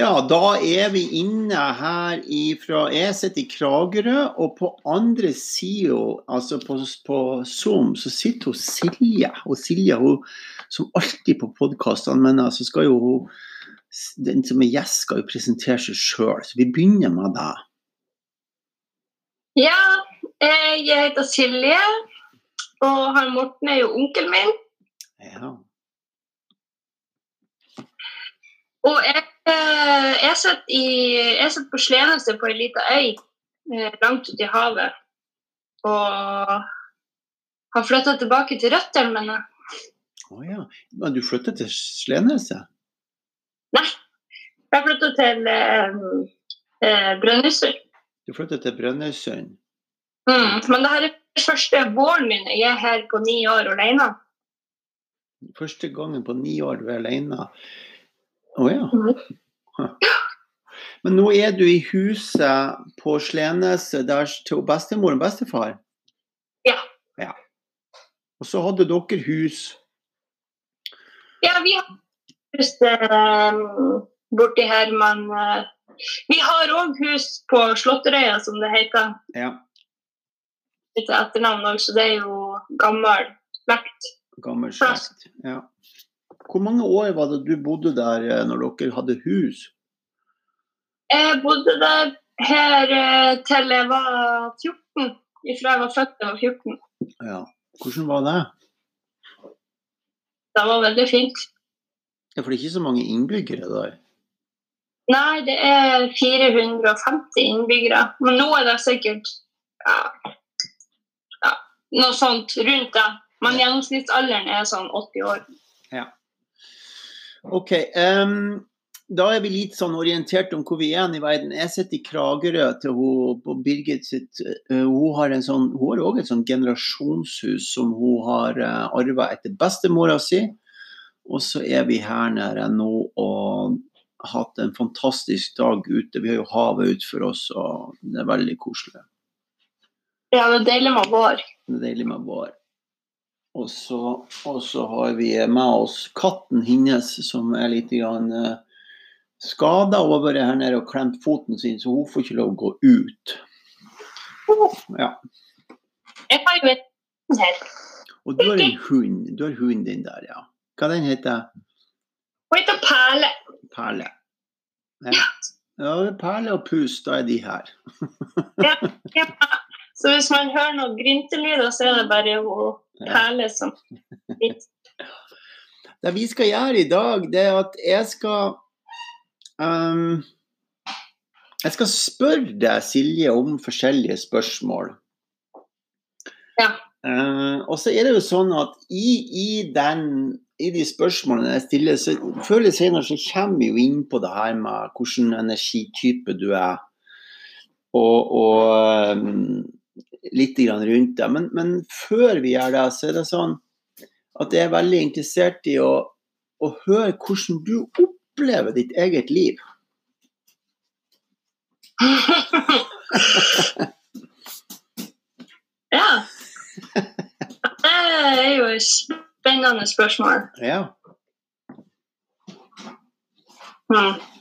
Ja, da er vi inne her fra Jeg sitter i Kragerø, og på andre sida, altså på, på, Zoom, så sitter hun Silje. Og Silje, hun, som alltid på podkastene, men altså skal jo hun Den som er gjest, skal jo presentere seg sjøl, så vi begynner med deg. Ja, jeg heter Silje, og han Morten er jo onkelen min. Ja. Og jeg, jeg sitter på Sleneset på ei lita øy eh, langt ute i havet. Og har flytta tilbake til røttene mine. Å oh, ja. Men du flytta til Sleneset? Nei, jeg flytta til eh, eh, Brønnøysund. Du flytta til Brønnøysund? Mm, men det her er første våren min. Jeg er her på ni år alene. Første gangen på ni år du er alene. Å oh, ja. Men nå er du i huset på Sleneset der til bestemor og bestefar? Ja. ja. Og så hadde dere hus? Ja, vi har hus um, borti her, men uh, vi har òg hus på Slåtterøya, som det heter. Ja. Litt etternavn òg, så det er jo gammel slekt. Gammel slekt, ja. Hvor mange år var det du bodde der eh, når dere hadde hus? Jeg bodde der her eh, til jeg var 14. Ifra jeg var født til jeg var 14. Ja. Hvordan var det? Det var veldig fint. Ja, For det er ikke så mange innbyggere der? Nei, det er 450 innbyggere. Men nå er det sikkert ja, ja, noe sånt rundt det. Men gjennomsnittsalderen er sånn 80 år. Ja. OK. Um, da er vi litt sånn orientert om hvor vi er i verden. Jeg sitter i Kragerø til hun, på Birgit sitt uh, Hun har en sånn, hun har også et sånn generasjonshus som hun har uh, arva etter bestemora si. Og så er vi her nede nå og hatt en fantastisk dag ute. Vi har jo havet utenfor oss, og det er veldig koselig. Ja, det er deilig med vår. Det er deilig med vår. Og så, og så, har vi med oss katten hennes, som er litt eh, skada over her nede og klemt foten sin, så hun får ikke lov å gå ut. Ja. Jeg har jo en hund her. Og du har en hund. Du har hunden din der, ja. Hva den heter Hun heter Perle. Perle. Ja. ja, Perle og Pus, da er de her. ja, ja. Så hvis man hører noen gryntelyder, så er det bare hun perle som Det vi skal gjøre i dag, det er at jeg skal um, Jeg skal spørre deg, Silje, om forskjellige spørsmål. Ja. Uh, og så er det jo sånn at i, i, den, i de spørsmålene jeg stiller, så før eller senere så kommer vi jo inn på det her med hvilken energitype du er. Og, og um, litt rundt det. Men, men, før vi gjør det, så er det sånn at jeg er veldig interessert i å, å høre hvordan du opplever ditt eget liv. ja. Det er jo et spennende spørsmål. Ja. Hmm.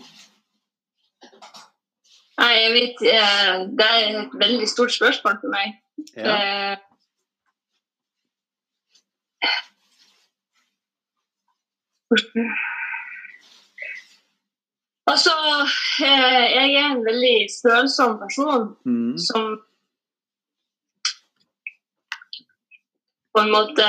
Nei, jeg vet eh, Det er et veldig stort spørsmål for meg. Ja. Eh, altså, eh, jeg er en veldig følsom person mm. som på en måte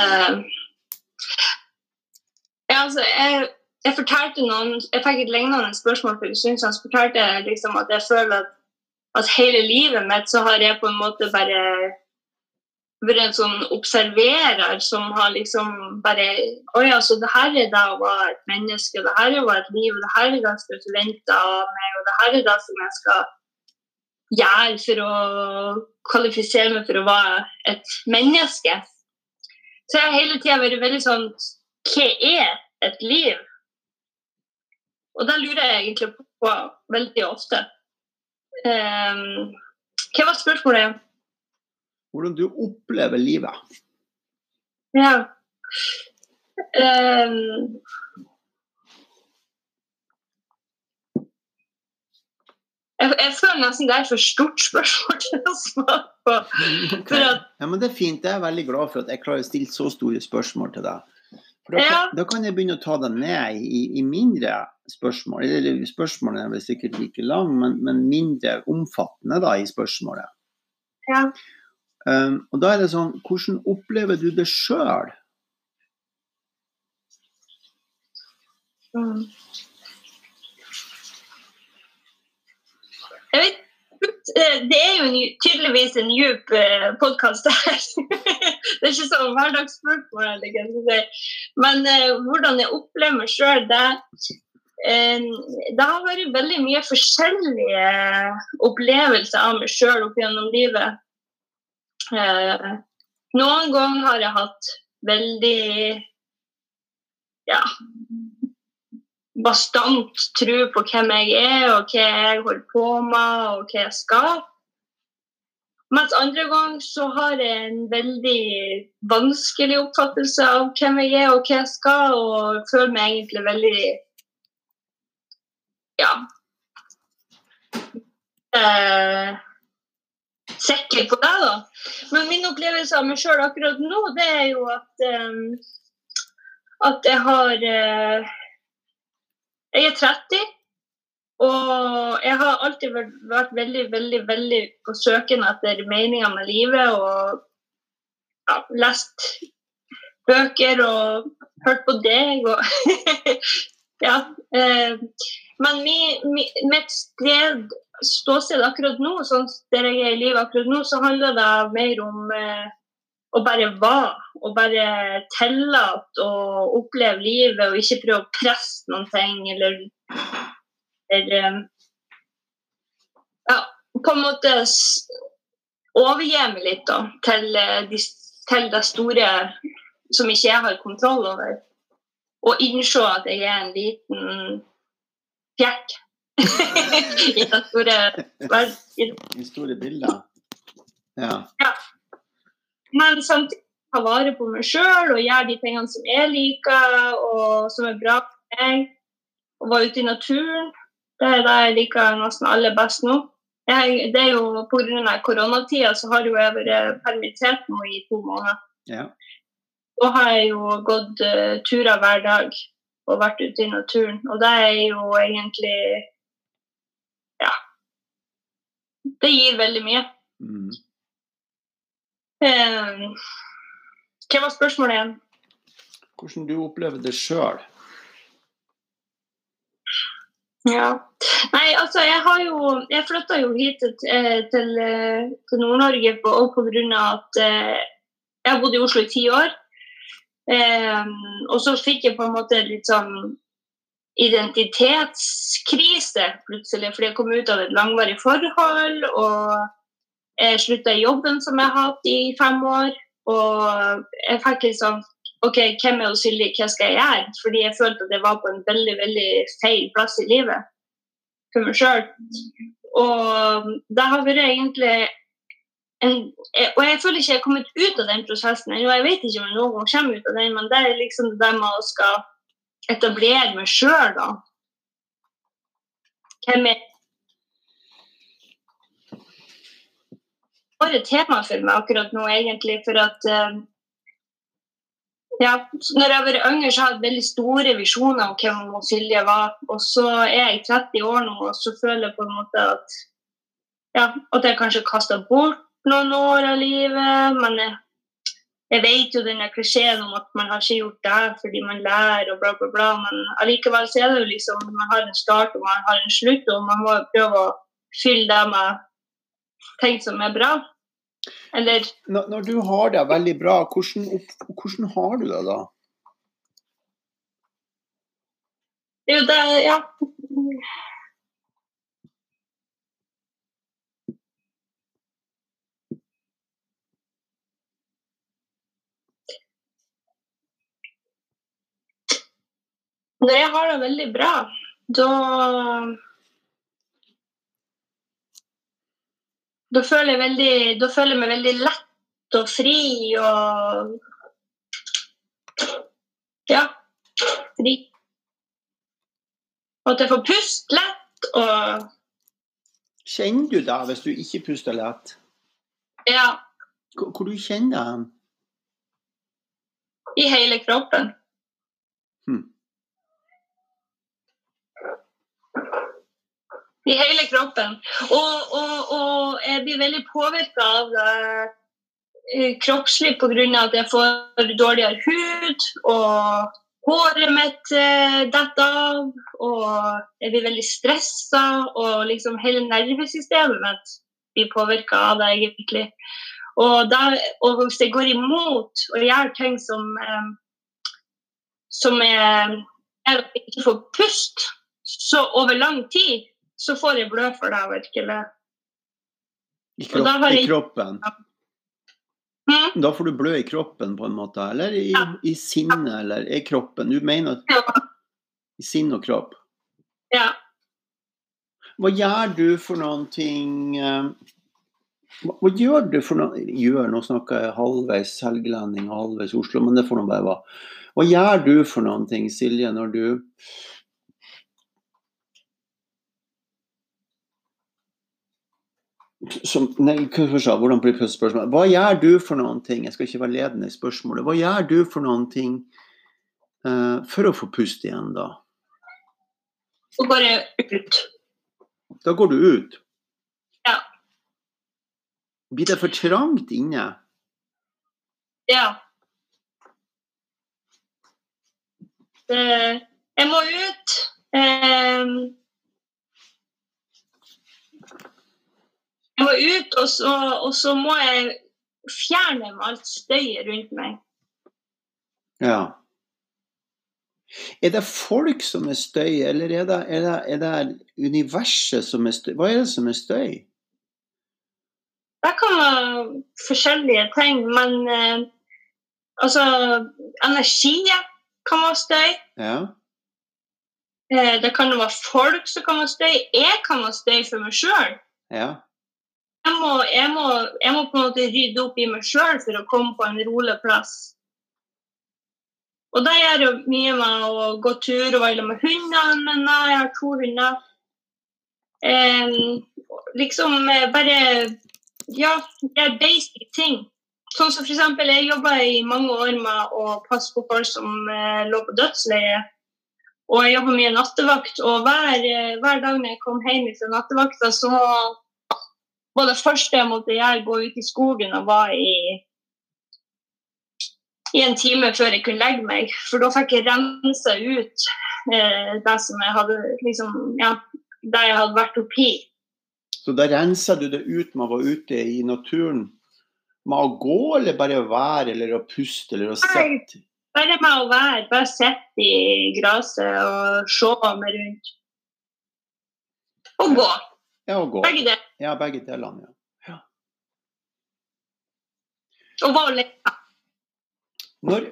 Ja, altså, jeg jeg fortalte noen, jeg fikk et lignende spørsmål for siden. Så fortalte jeg liksom at jeg føler at, at, hele livet mitt så har jeg på en måte bare vært en sånn observerer som har liksom bare Å ja, så det her er da å være et menneske, det her er å være et liv, og det her er det jeg skal forvente av meg, og det her er det som jeg skal gjøre for å kvalifisere meg for å være et menneske. Så jeg har hele tida vært veldig sånn Hva er et liv? Og det lurer jeg egentlig på veldig ofte. Um, hva var spørsmålet? Hvordan du opplever livet. Ja. Um, jeg, jeg føler nesten det er for stort spørsmål til å svare på. Okay. At, Ja, men det er fint. Jeg er veldig glad for at jeg klarer å stille så store spørsmål til deg. Da, Ja. da kan jeg begynne å ta deg ned i, i mindre spørsmål. Eller spørsmålene er vel sikkert like lang, men, men mindre omfattende da i spørsmålet. ja. Um, og da er det sånn, hvordan opplever du det sjøl? Mm. Jeg vet eh, det er jo en, tydeligvis en djup podkast her. det er ikke sånn hverdagsspørsmål. si. Men eh, hvordan jeg opplever meg sjøl, det, eh, det har vært veldig mye forskjellige opplevelser av meg sjøl opp gjennom livet. Eh, noen ganger har jeg hatt veldig ja, bastant tro på hvem jeg er, og hva jeg holder på med, og hva jeg skal. Mens andre ganger så har jeg en veldig vanskelig oppfattelse av hvem jeg er og hva jeg skal, og føler meg egentlig veldig ja eh, sikker på det, da. Men min opplevelse av meg sjøl akkurat nå, det er jo at eh, at jeg har eh, Jeg er 30, og jeg har alltid vært, veldig, veldig veldig på søken etter meninga med livet og ja, lest bøker og hørt på deg og Ja. Eh, men mi, mi, mitt sted, ståsted akkurat nå, sånn der jeg er i livet akkurat nå, så handler det mer om eh, å bare være. Og bare tillate å oppleve livet og ikke prøve å presse noen ting eller, eller eh, Ja, på en måte overgi meg litt da, til, eh, til det store som ikke jeg har kontroll over. Og innse at jeg er en liten fjert i det store verden. I store bilder? Ja. Men samtidig ta vare på meg sjøl og gjøre de tingene som jeg liker, og som er bra for meg. Og være ute i naturen. Det er det jeg liker nesten aller best nå. Jeg, det er jo Pga. koronatida så har jo jeg vært permittert nå i to måneder. ja. Da har jeg jo gått uh, turer hver dag og vært ute i naturen. Og det er jo egentlig Ja. Det gir veldig mye. Mm. Eh, hva var spørsmålet igjen? Hvordan du opplever det sjøl? Ja. Nei, altså jeg har jo Jeg flytta jo hit til, eh, til, eh, til Nord-Norge på, på grunn av at eh, jeg har bodd i Oslo i ti år. Eh, og så fikk jeg på en måte litt sånn identitetskrise plutselig, fordi jeg kom ut av et langvarig forhold. Og jeg slutta i jobben som jeg har hatt i fem år. Og jeg fikk litt sånn OK, hvem er Silje, hva skal jeg gjøre? Fordi jeg følte at jeg var på en veldig veldig feil plass i livet for meg sjøl. Og det har vært egentlig en, Og jeg føler ikke jeg har kommet ut av den prosessen ennå. Jeg vet ikke om jeg noen gang kommer ut av den, men det er liksom det med å skal etablere meg sjøl, da. Hvem er bare tema for meg akkurat nå, egentlig. For at eh, ja, når jeg vært yngre, så har jeg veldig store visjoner om hvem Silje var. Og så er jeg 30 år nå, og så føler jeg på en måte at ja, at jeg kanskje kasta bort noen år av livet. Men jeg, jeg vet jo denne klisjeen om at man har ikke gjort det fordi man lærer og bla, bla, bla. Men allikevel så er det jo liksom man har en start og man har en slutt, og man må prøve å fylle det med ting som er bra. Eller Når, når du har det veldig bra, hvordan, hvordan har du det da? jo det Ja. Jeg har det veldig bra, da Da føler jeg, veldig, da føler jeg meg veldig lett og fri og Ja, fri. Og at jeg får puste lett og Kjenner du da hvis du ikke puster lett? Ja, Hvor, hvor du kjenner du den? i hele kroppen. Hm. I hele kroppen. Og, og, og jeg blir veldig påvirka av det eh, kroppslig pga. at jeg får dårligere hud, og håret mitt eh, detter av, og jeg blir veldig stressa, og liksom hele nervesystemet mitt blir påvirka av det, egentlig. Og, der, og hvis jeg går imot og gjør ting som eh, som er jeg ikke får pust, så over lang tid så får jeg blø for det, virkelig. I, kropp, jeg... I kroppen? Mm. Da får du blø i kroppen på en måte, eller i, Ja. i sinnet, eller i kroppen? Du mener Ja. i sinn og kropp? ja. Hva gjør du for noen ting eh, hva, hva gjør du for noe Gjør, nå snakker jeg halvveis helgelending og halvveis Oslo, men det får nå bare være. Hva gjør du for noen ting, Silje, når du som, nei, hvordan blir spørsmålet? spørsmål? Hva gjør du for noen ting? Jeg skal ikke være ledende i spørsmålet. Hva gjør du for noen ting uh, for å få puste igjen, da? Så går jeg ut. Da går du ut. Ja. Blir det for trangt inne? Ja. Det, jeg må ut. Ehm, jeg må ut, og så, og så må jeg fjerne med alt støyet rundt meg. Ja. Er det folk som er støy, eller er det, er det, er det universet som er støy? Hva er det som er støy? Det kan være forskjellige ting, men eh, altså Energi kan være støy. Ja. Eh, det kan være folk som kan være støy. Jeg kan være støy for meg sjøl. ja. Jeg, må, jeg, må, jeg må på en måte rydde opp i meg sjøl for å komme på en rolig plass. Og det gjør jo mye med å gå tur og være med hundene mine. Jeg har to hunder. Liksom eh, bare Ja, det er basic ting. Sånn som eksempel, jeg jobba i mange år med å passe på folk som eh, lå på dødsleie. Og jeg jobba mye nattevakt. Og hver, eh, hver dag når jeg kom hjem fra nattevakta, så var det første jeg måtte gjøre, gå ut i skogen og var i i en time før jeg kunne legge meg. For da fikk jeg rensa ut eh, det som jeg hadde liksom, ja, det jeg hadde vært oppi. Så da rensa du det ut med å være ute i naturen? Med å gå, eller bare å være, eller å puste, eller å sitte? Bare med å være, bare sitte i gresset og se meg rundt. Og gå. Ja, og gå. Begge deler. Ja, begge delene, ja. Og alene. Når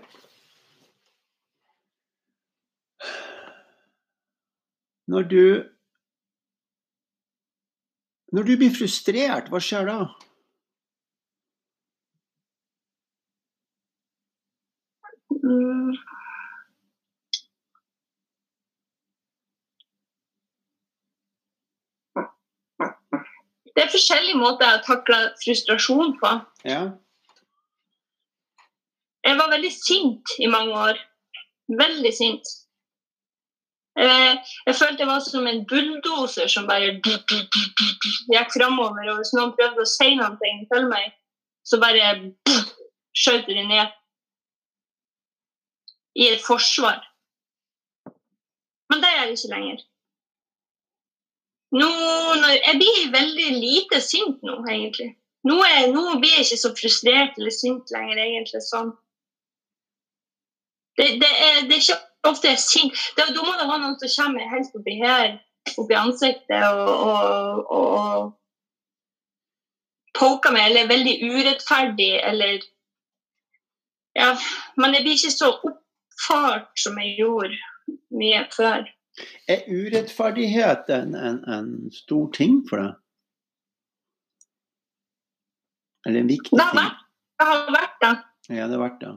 Når du Når du blir frustrert, hva skjer da? Mm. Det er forskjellige måter jeg takle frustrasjon på. Ja. Jeg var veldig sint i mange år. Veldig sint. Eh, Jeg følte jeg var som en bulldoser som bare gikk framover. Og hvis noen prøvde å si noe til meg, så bare skjøt de ned. I et forsvar. Men det er jeg ikke lenger. Nå, jeg blir veldig lite sint nå, egentlig. Nå, er, nå blir jeg ikke så frustrert eller sint lenger, egentlig. sånn. Det, det, er, det er ikke ofte jeg er sint. Da, da må det være noen som kommer helst oppi her, oppi ansiktet, og, og, og, og poker meg, eller er veldig urettferdig, eller Ja. Men jeg blir ikke så oppfart som jeg gjorde mye før. Er urettferdighet en, en, en stor ting for deg? Eller en viktig Det har ting? vært, det har vært det. Ja, det har vært det.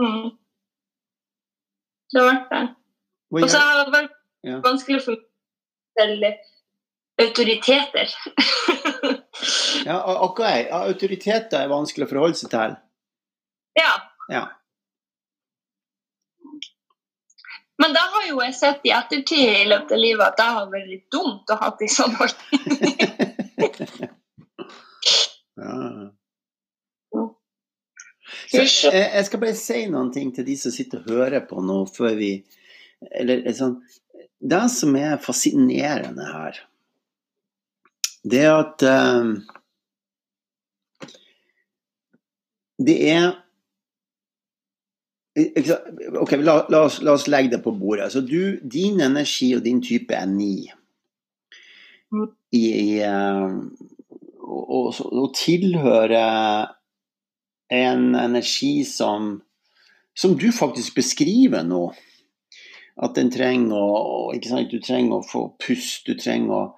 Mm. Det har vært det. Og så har det vært Ja. vanskelig for meg autoriteter. Ja, ok. Autoriteter er vanskelig å forholde seg til. ja. Ja. Men da har jo jeg sett i ettertid i løpet av livet at det har vært litt dumt å ha det sånn ja. Så jeg, jeg skal bare si noen ting til de som sitter og hører på nå før vi Eller sånn Det som er fascinerende her, det er at um, Det er Ok, la, la, oss, la, oss, legge det på bordet. Så du, din energi og din type er ni. I, i, og, og, og tilhører en energi som, som du faktisk beskriver nå. At den trenger å sant? Du trenger å få pust, du trenger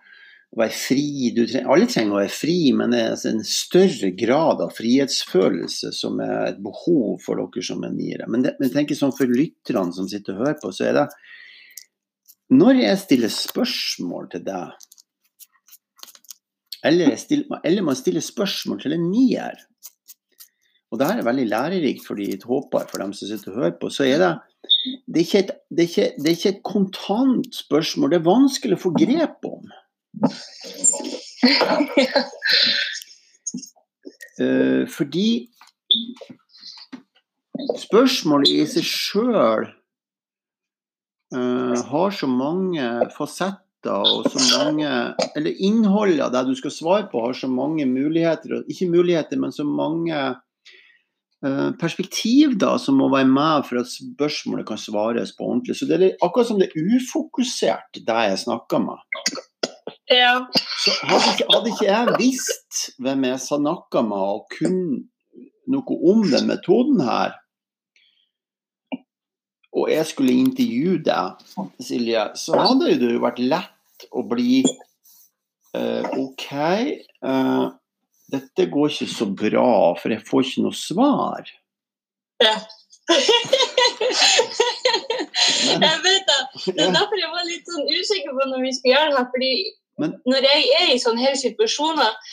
å være fri. Trenger, alle trenger å være fri, men det er altså en større grad av frihetsfølelse som er et behov for dere som er niere. Men, det, men tenk sånn for lytterne som sitter og hører på, så er det Når jeg stiller spørsmål til deg, eller, stiller, eller man stiller spørsmål til en nier, og det her er veldig lærerikt for de håper for dem som sitter og hører på, så er det det er, et, det, er ikke, det er ikke et kontant spørsmål, det er vanskelig å få grep om. Uh, fordi spørsmålet i seg sjøl uh, har så mange fasetter og så mange Eller innholdet av det du skal svare på, har så mange muligheter. Ikke muligheter, men så mange uh, perspektiv da, som må være med for at spørsmålet kan svares på ordentlig. Så det er akkurat som det er ufokusert, det jeg snakker med. Ja. Så hadde ikke, hadde ikke, jeg visst hvem jeg snakka med og kunne noe om den metoden her, og jeg skulle intervjue deg, Silje, så hadde det jo vært lett å bli uh, OK, uh, dette går ikke så bra, for jeg får ikke noe svar. Ja. jeg vet det. Det er derfor jeg var litt sånn usikker på når vi skulle gjøre det her. fordi men, når jeg er i sånne her situasjoner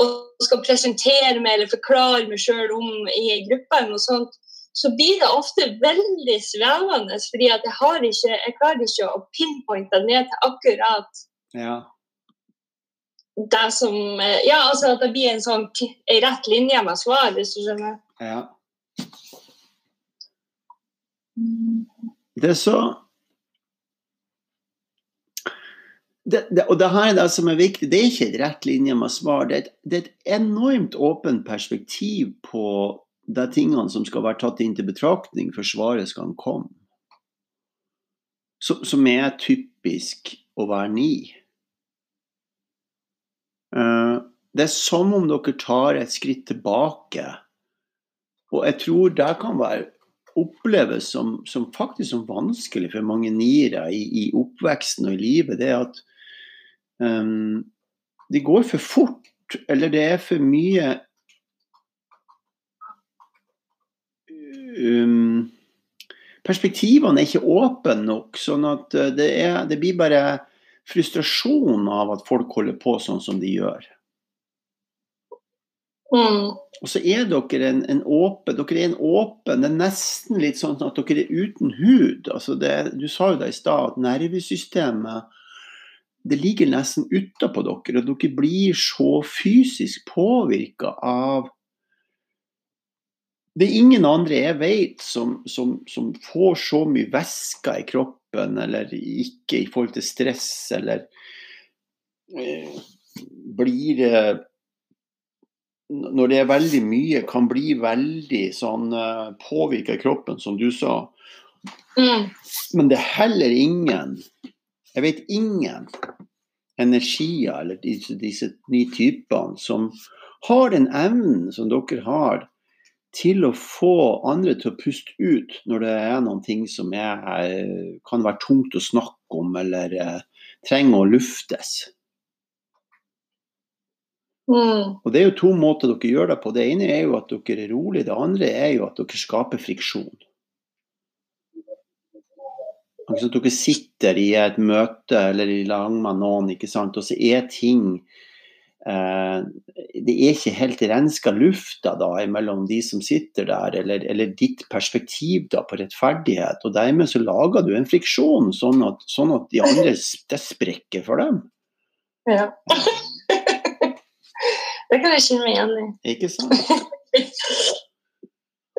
og skal presentere meg eller forklare meg sjøl om i ei gruppe, eller noe sånt, så blir det ofte veldig svevende. fordi jeg, har ikke, jeg klarer ikke å pinpointe ned til akkurat ja. det som Ja, altså at det blir en sånn en rett linje med svar, hvis du skjønner. Ja. Det er så det, det, og det her er det som er viktig. Det er ikke et rett linje med svar. Det er, et, det er et enormt åpent perspektiv på de tingene som skal være tatt inn til betraktning før svaret skal komme. Som, som er typisk å være ni. Uh, det er som om dere tar et skritt tilbake. Og jeg tror det kan være oppleves som, som faktisk som vanskelig for mange niere i, i, oppveksten og i livet, det at um, Det går for fort, eller det er for mye um, Perspektivene er ikke åpne nok, sånn at eh, det, er, det blir bare frustrasjon av at folk holder på sånn som de gjør. Mm. Og så er dere en, en, åpen Dere er en åpen Det er nesten litt sånn at dere er uten hud. Altså det, du sa jo det i stad, at nervesystemet det ligger nesten utapå dere, og dere blir så fysisk påvirka av Det er ingen andre jeg vet som, som, som, får så mye væske i kroppen, eller ikke i forhold til stress, eller eh, blir eh, Når det er veldig mye, kan bli veldig sånn eh, påvirka kroppen, som du sa. Mm. Men det er heller ingen jeg vet ingen energier, eller disse, disse nye typene, som har den evnen som dere har til å få andre til å puste ut når det er noen ting som er, kan være tungt å snakke om, eller eh, trenger å luftes. Mm. Og Det er jo to måter dere gjør det på. Det ene er jo at dere er rolig, det andre er jo at dere skaper friksjon. Altså at dere sitter i et møte eller i lag med noen, ikke sant? og så er ting eh, Det er ikke helt renska lufta da mellom de som sitter der, eller, eller, ditt perspektiv da på rettferdighet. og Dermed så lager du en friksjon, sånn at, sånn at de andre det sprekker for dem. Ja. det kan jeg kjenne meg igjen i. Ikke sant?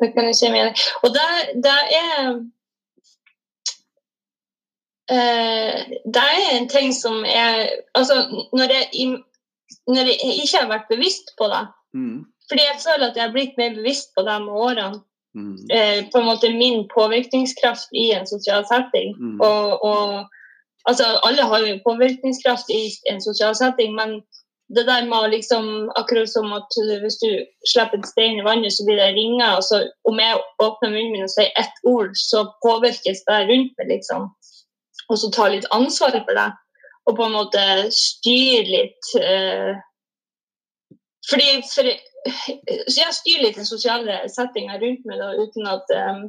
det kan jeg kjenne meg igjen i. Og det, det er det er en ting som er Altså, når jeg, når jeg ikke har vært bevisst på det mm. Fordi jeg føler at jeg har blitt mer bevisst på det med årene. Mm. Uh, på en måte min påvirkningskraft i en sosial setting. Mm. Og, og, altså, alle har jo påvirkningskraft i en sosial setting, men det der med liksom Akkurat som at hvis du slipper en stein i vannet, så blir det ringer. Og så om jeg åpner munnen min og sier ett ord, så påvirkes det rundt meg, liksom og så ta litt ansvar for det. Og på en måte styre litt eh, fordi for, Så jeg styrer litt den sosiale settinga rundt meg da, uten at, um,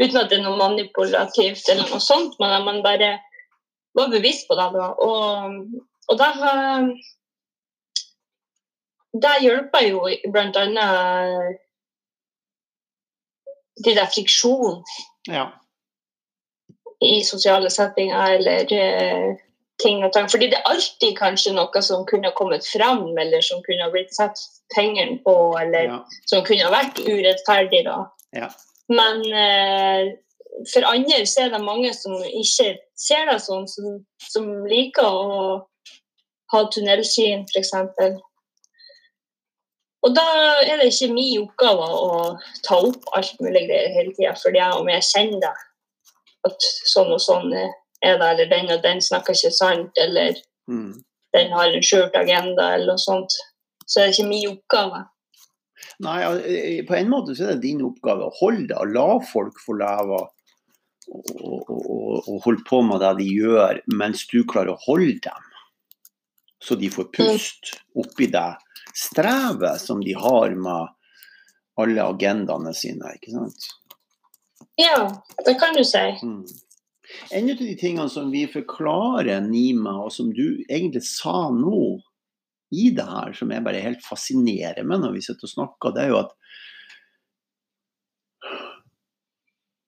uten at det er noe manipulativt eller noe sånt, men man bare var bevisst på det. da. Og, og Da det hjelper jo bl.a. de der friksjonene. Ja i sosiale settinger eller eh, ting og tang. Fordi det er alltid kanskje noe som kunne kommet fram, eller som kunne blitt satt fingeren på, eller ja. som kunne vært urettferdig. da. Ja. Men eh, for andre så er det mange som ikke ser det sånn, som, som liker å ha tunnelsyn, f.eks. Og da er det ikke min oppgave å ta opp alt mulig hele tida, for om jeg kjenner det at sånn og sånn er det, eller den og den snakker ikke sant, eller mm. den har en skjult agenda, eller noe sånt. Så er det ikke min oppgave. Nei, på en måte så er det din oppgave å holde det, og la folk få leve og, og, og, holde på med det de gjør, mens du klarer å holde dem. Så de får pust oppi det strevet som de har med alle agendaene sine. ikke sant? Ja, det kan du si. Mm. En av de tingene som vi forklarer Nima, og som du egentlig sa nå i det her, som jeg bare helt fascinerer meg når vi sitter og snakker, det er jo at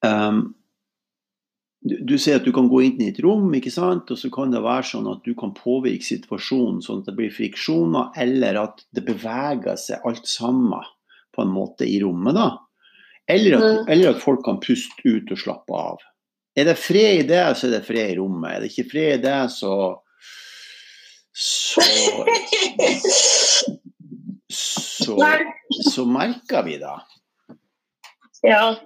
um, du, du sier at du kan gå inn i et rom, ikke sant? og så kan det være sånn at du kan påvirke situasjonen sånn at det blir friksjoner, eller at det beveger seg alt sammen på en måte i rommet. da. Eller at, mm. eller at, folk kan puste ut og slappe av. Er det fred i det, så er det fred i rommet. Er det ikke fred i det, så så, så, så merker vi det. Ja.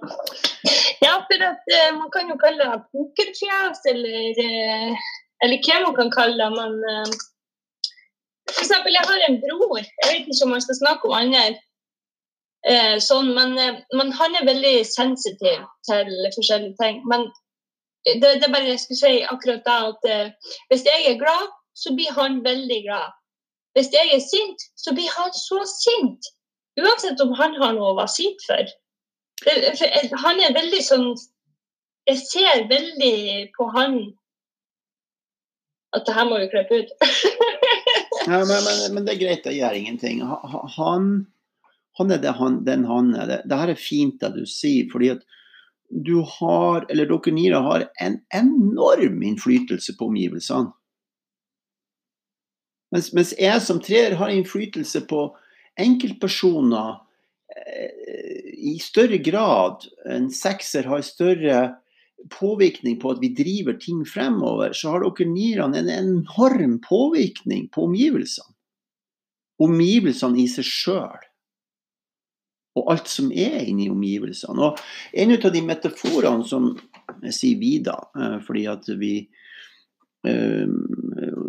ja, for at uh, man kan jo kalle det pokerfjes, eller, uh, eller hva man kan kalle det. Men for eksempel, jeg har en bror, jeg vet ikke om man skal snakke om andre Eh, sånn, men, eh, men, han er veldig sensitiv til forskjellige ting. Men det, det er bare jeg skulle si akkurat da at eh, hvis jeg er glad, så blir han veldig glad. Hvis jeg er sint, så blir han så sint. Uansett om han har noe å være sint for. Det, for han er veldig sånn Jeg ser veldig på han at det her må vi klippe ut. ja, men, men, men, det er greit, det gjør ingenting. Han han er han, den han er. Det her er fint det du sier, fordi at du har, eller dere Nira har en enorm innflytelse på omgivelsene. Mens, mens jeg som treer har innflytelse på enkeltpersoner eh, i større grad. En sekser har større påvirkning på at vi driver ting fremover. Så har dere nirene en enorm påvirkning på omgivelsene. Omgivelsene i seg sjøl og alt som er inni omgivelsene. Og En av de metaforene som jeg sier vi, da, eh, fordi at vi uh,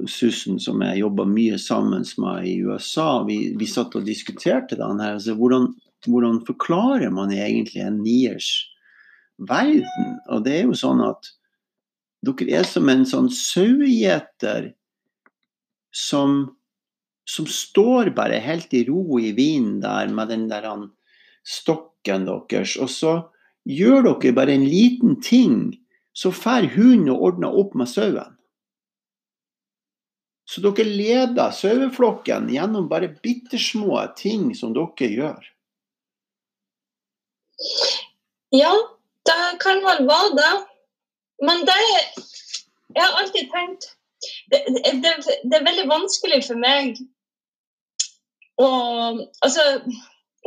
Susan, som jeg jobba mye sammen med i USA, vi, vi satt og diskuterte den her. Altså, hvordan, hvordan, forklarer man egentlig en niers verden? Og det er jo sånn at dere er som en sånn sauegjeter som, som står bare helt i ro i vinden der med den der han stokken deres, og så gjør dere bare en liten ting så drar hunden og ordner opp med sauen. Så dere leder saueflokken gjennom bare bitte små ting som dere gjør. Ja, det kan vel være det. Men det Jeg har alltid tenkt det, det, det, er veldig vanskelig for meg å, altså,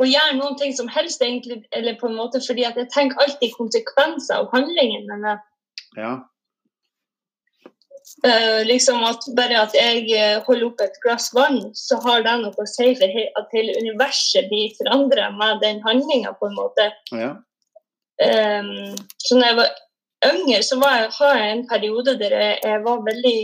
å gjøre noen ting som helst, egentlig, eller på en måte fordi at jeg tenker alltid konsekvenser av handlingen mine. Ja. Uh, liksom at Bare at jeg eh, holder opp et glass vann, så har det noe å si for he at hele universet blir forandra med den handlinga, på en måte. Ja. Um, så når jeg var yngre, så var jeg, har jeg en periode der jeg, jeg var veldig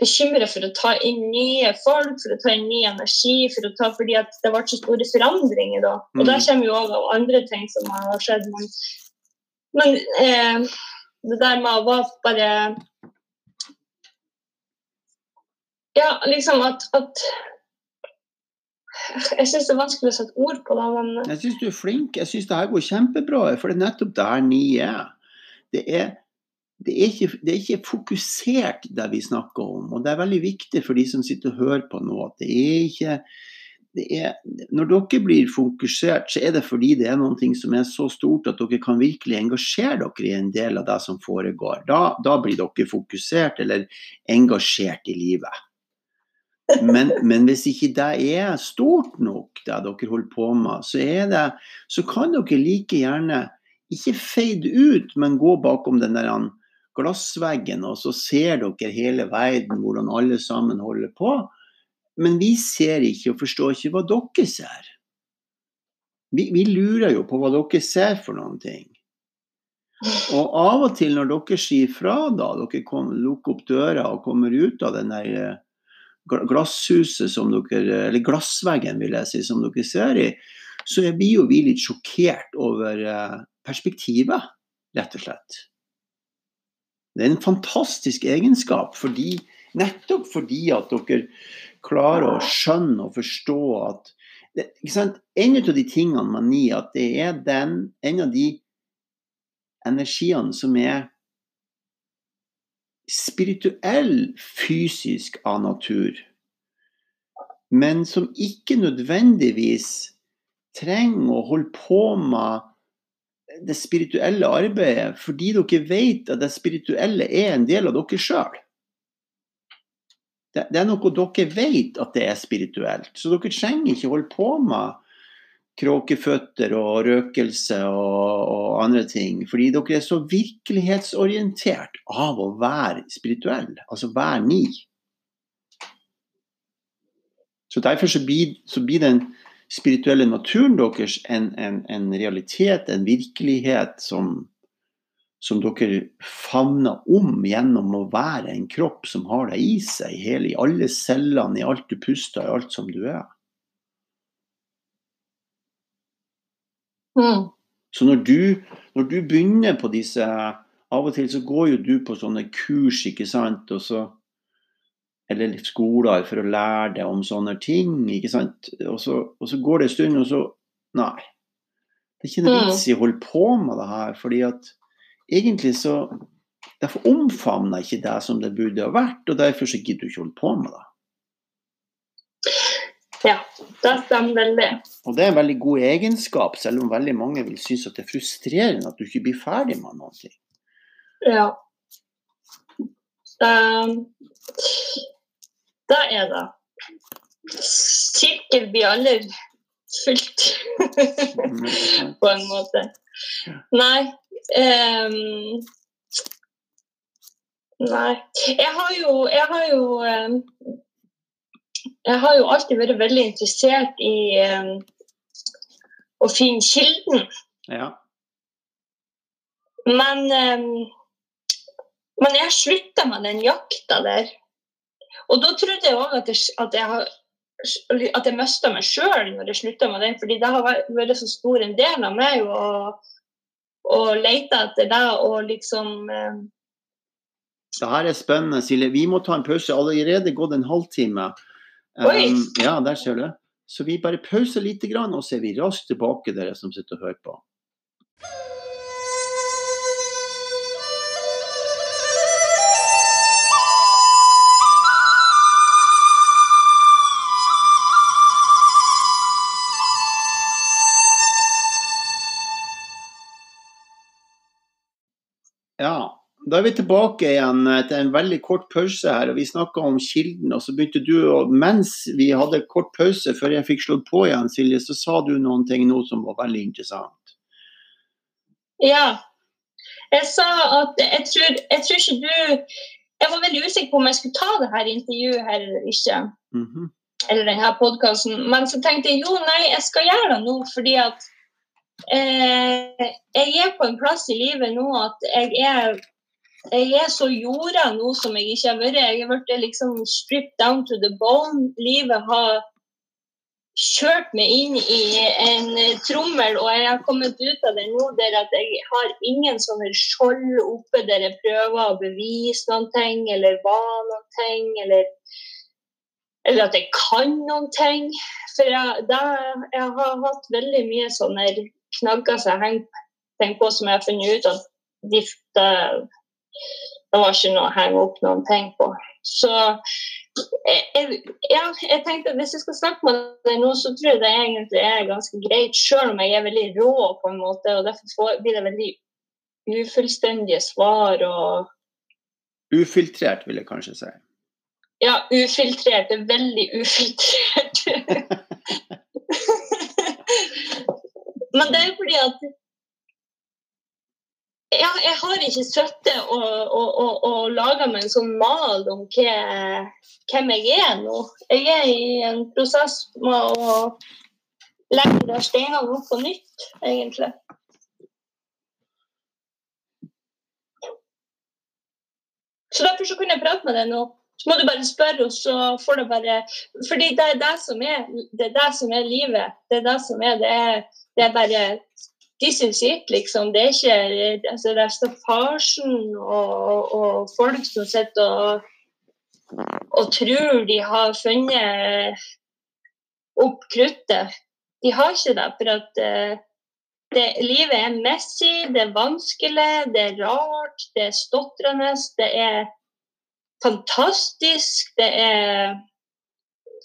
bekymret for å ta inn nye folk, for å ta inn ny energi, for å ta, fordi at det ble så store forandringer da. Og mm. der kommer jo òg andre ting som har skjedd. Men, men eh, det der med å være bare Ja, liksom at, at jeg syns det er vanskelig å sette ord på det. Men... Jeg syns du er flink. Jeg syns det her går kjempebra. For det er nettopp der ni er. Det er, det er, ikke, det er ikke fokusert, det vi snakker om. Og det er veldig viktig for de som sitter og hører på nå, at det er ikke det er, når dere blir fokusert, så er det fordi det er noe som er så stort at dere kan virkelig engasjere dere i en del av det som foregår. Da, da blir dere fokusert eller engasjert i livet. Men, men, hvis ikke det er stort nok, det dere holder på med, så, det, så kan dere like gjerne ikke fade ut, men gå bakom den der glassveggen, og så ser dere hele verden, hvordan alle sammen holder på. Men vi ser ikke og forstår ikke hva dere ser. Vi, vi lurer jo på hva dere ser for noen ting. Og av og til når dere sier fra, da, dere kom, lukker opp døra og kommer ut av den der glasshuset som dere, eller glassveggen vil jeg si, som dere ser i, så blir jo vi litt sjokkert over eh, perspektivet, rett og slett. Det er en fantastisk egenskap, fordi, nettopp fordi at dere klarer å skjønne og forstå at det, En av de tingene man gir, at det er den, en av de energiene som er spirituell, fysisk av natur, men som ikke nødvendigvis trenger å holde på med det spirituelle arbeidet fordi dere vet at det spirituelle er en del av dere sjøl. Det, det, er noe dere vet at det er spirituelt, så dere trenger ikke holde på med kråkeføtter og røkelse og, og, andre ting. Fordi dere er så virkelighetsorientert av å være spirituell, altså være ni. Så Derfor så blir, så blir, den spirituelle naturen deres en, en, en realitet, en virkelighet som, som dere favner om gjennom å være en kropp som har det i seg, hele, i alle cellene, i alt du puster, i alt som du er. Mm. Så når du, når du, begynner på disse Av og til så går jo du på sånne kurs, ikke sant, og så, eller skoler for å lære deg om sånne ting. ikke sant, og så, og så går det en stund, og så Nei. Det er ikke noe vits i å holde på med det her, fordi at egentlig så Derfor omfavner ikke det som det burde ha vært, og derfor så gidder du ikke holde på med det. Ja, det stemmer veldig. Og det er en veldig god egenskap, selv om veldig mange vil synes at det er frustrerende at du ikke blir ferdig med noe. Ja. Um, det er det. Sirkel blir aldri fylt, på en måte. Nei. Um, nei. Jeg har jo, jeg har jo um, jeg har jo alltid vært veldig interessert i um, å finne kilden. Ja. Men, men jeg slutta med den jakta der. Og da trodde jeg òg at, at, jeg har at jeg mista meg sjøl når jeg slutta med den, fordi det har vært så stor en del av meg å, å lete etter det og liksom eh... Det her er spennende, Silje. Vi må ta en pause. Allerede gått en halvtime. Um, ja, der ser du. Så vi bare pauser litt, og så er vi raskt tilbake, dere som sitter og hører på. Da er vi tilbake igjen til en veldig kort pause her. og Vi snakka om kilden, og så begynte du å Mens vi hadde kort pause før jeg fikk slått på igjen, Silje, så sa du noen ting nå som var veldig interessant. Ja. Jeg sa at jeg tror, jeg tror ikke du Jeg var veldig usikker på om jeg skulle ta det her intervjuet her eller ikke. Mm -hmm. Eller denne podkasten. Men så tenkte jeg jo, nei, jeg skal gjøre det nå fordi at eh, jeg er på en plass i livet nå at jeg er jeg er så jorda nå som jeg ikke har vært. Jeg har blitt liksom stripped down to the bone. Livet har kjørt meg inn i en trommel, og jeg har kommet ut av det nå der at jeg har ingen sånne skjold oppe der jeg prøver å bevise noen ting, eller var noen ting, eller, eller at jeg kan noen ting. For jeg, da, jeg har hatt veldig mye sånne knagger som jeg har på, som jeg har funnet ut at de, de det var ikke noe å henge opp noen ting på. Så jeg, ja, jeg tenkte at hvis jeg skal snakke med deg nå, så tror jeg det egentlig er ganske greit, selv om jeg er veldig rå på en måte, og derfor blir det veldig ufullstendige svar og Ufiltrert, vil jeg kanskje si. Ja, ufiltrert. Det er veldig ufiltrert. Men det er fordi at ja, jeg har ikke sittet og, og, og, og laga meg en sånn mal om hva, hvem jeg er nå. Jeg er i en prosess med å legge de steinene opp på nytt, egentlig. Så derfor så kunne jeg prate med deg nå. Så må du bare spørre, og så får du bare Fordi det er det som er, det er, det som er livet. Det er det som er, det er, det er bare is it, liksom. Det er ikke altså Det og, og, folk som sitter og, og tror de har funnet opp kruttet. De har ikke det. For at uh, det, livet er messy, det er vanskelig, det er rart, det er stotrende, det er fantastisk, det er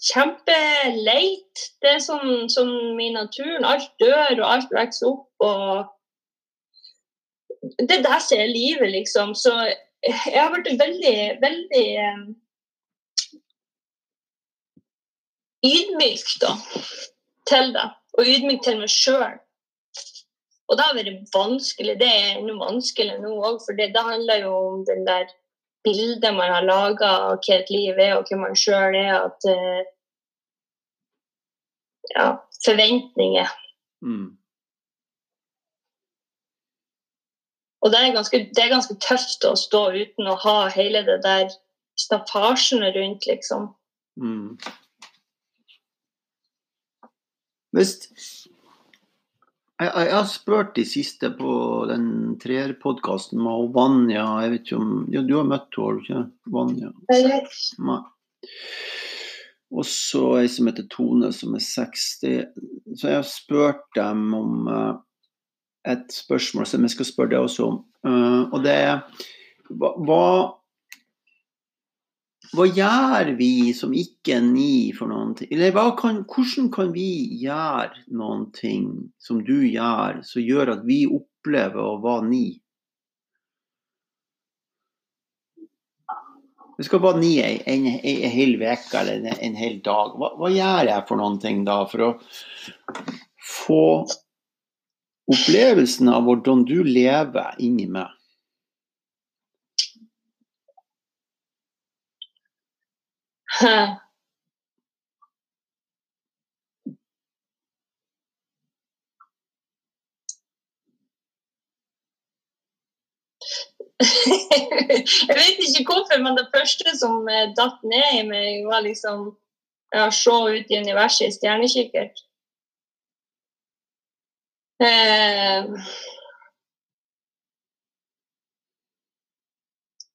kjempeleit. Det er sånn som i naturen. Alt dør, og alt vokser opp. og Det er det som er livet, liksom. Så jeg har blitt veldig, veldig um, ydmyk da, til det. Og ydmyk til meg sjøl. Og det har vært vanskelig. Det er enda vanskelig nå òg, for det handler jo om den der bildet man har laga av hva et liv er, og hvem man sjøl er. At uh, ja, forventninger. Mm. Og det er, ganske, det er, ganske, tøft å stå uten å ha hele det der staffasjen rundt, liksom. Mm. Hvis jeg, jeg, har spurt de siste på den treerpodkasten med Vanja Jeg vet ikke om ja, Du har møtt henne, ikke Vanja? Nei. Og så ei som heter Tone, som er 60. Så jeg har spurt dem om uh, et spørsmål som jeg skal spørre deg også om. Uh, og det er hva, hva gjør vi som ikke er ni for noen ting? Eller kan, hvordan kan vi gjøre noen ting som du gjør, som gjør at vi opplever å være ni? Det skal være ni en, en, en hel uke eller en, en, hel dag. Hva, hva, gjør jeg for noen ting da for å få opplevelsen av hvordan du lever inni meg? jeg vet ikke hvorfor, men det første som eh, datt ned i meg, var liksom å se ut i universet i stjernekikkert. Eh,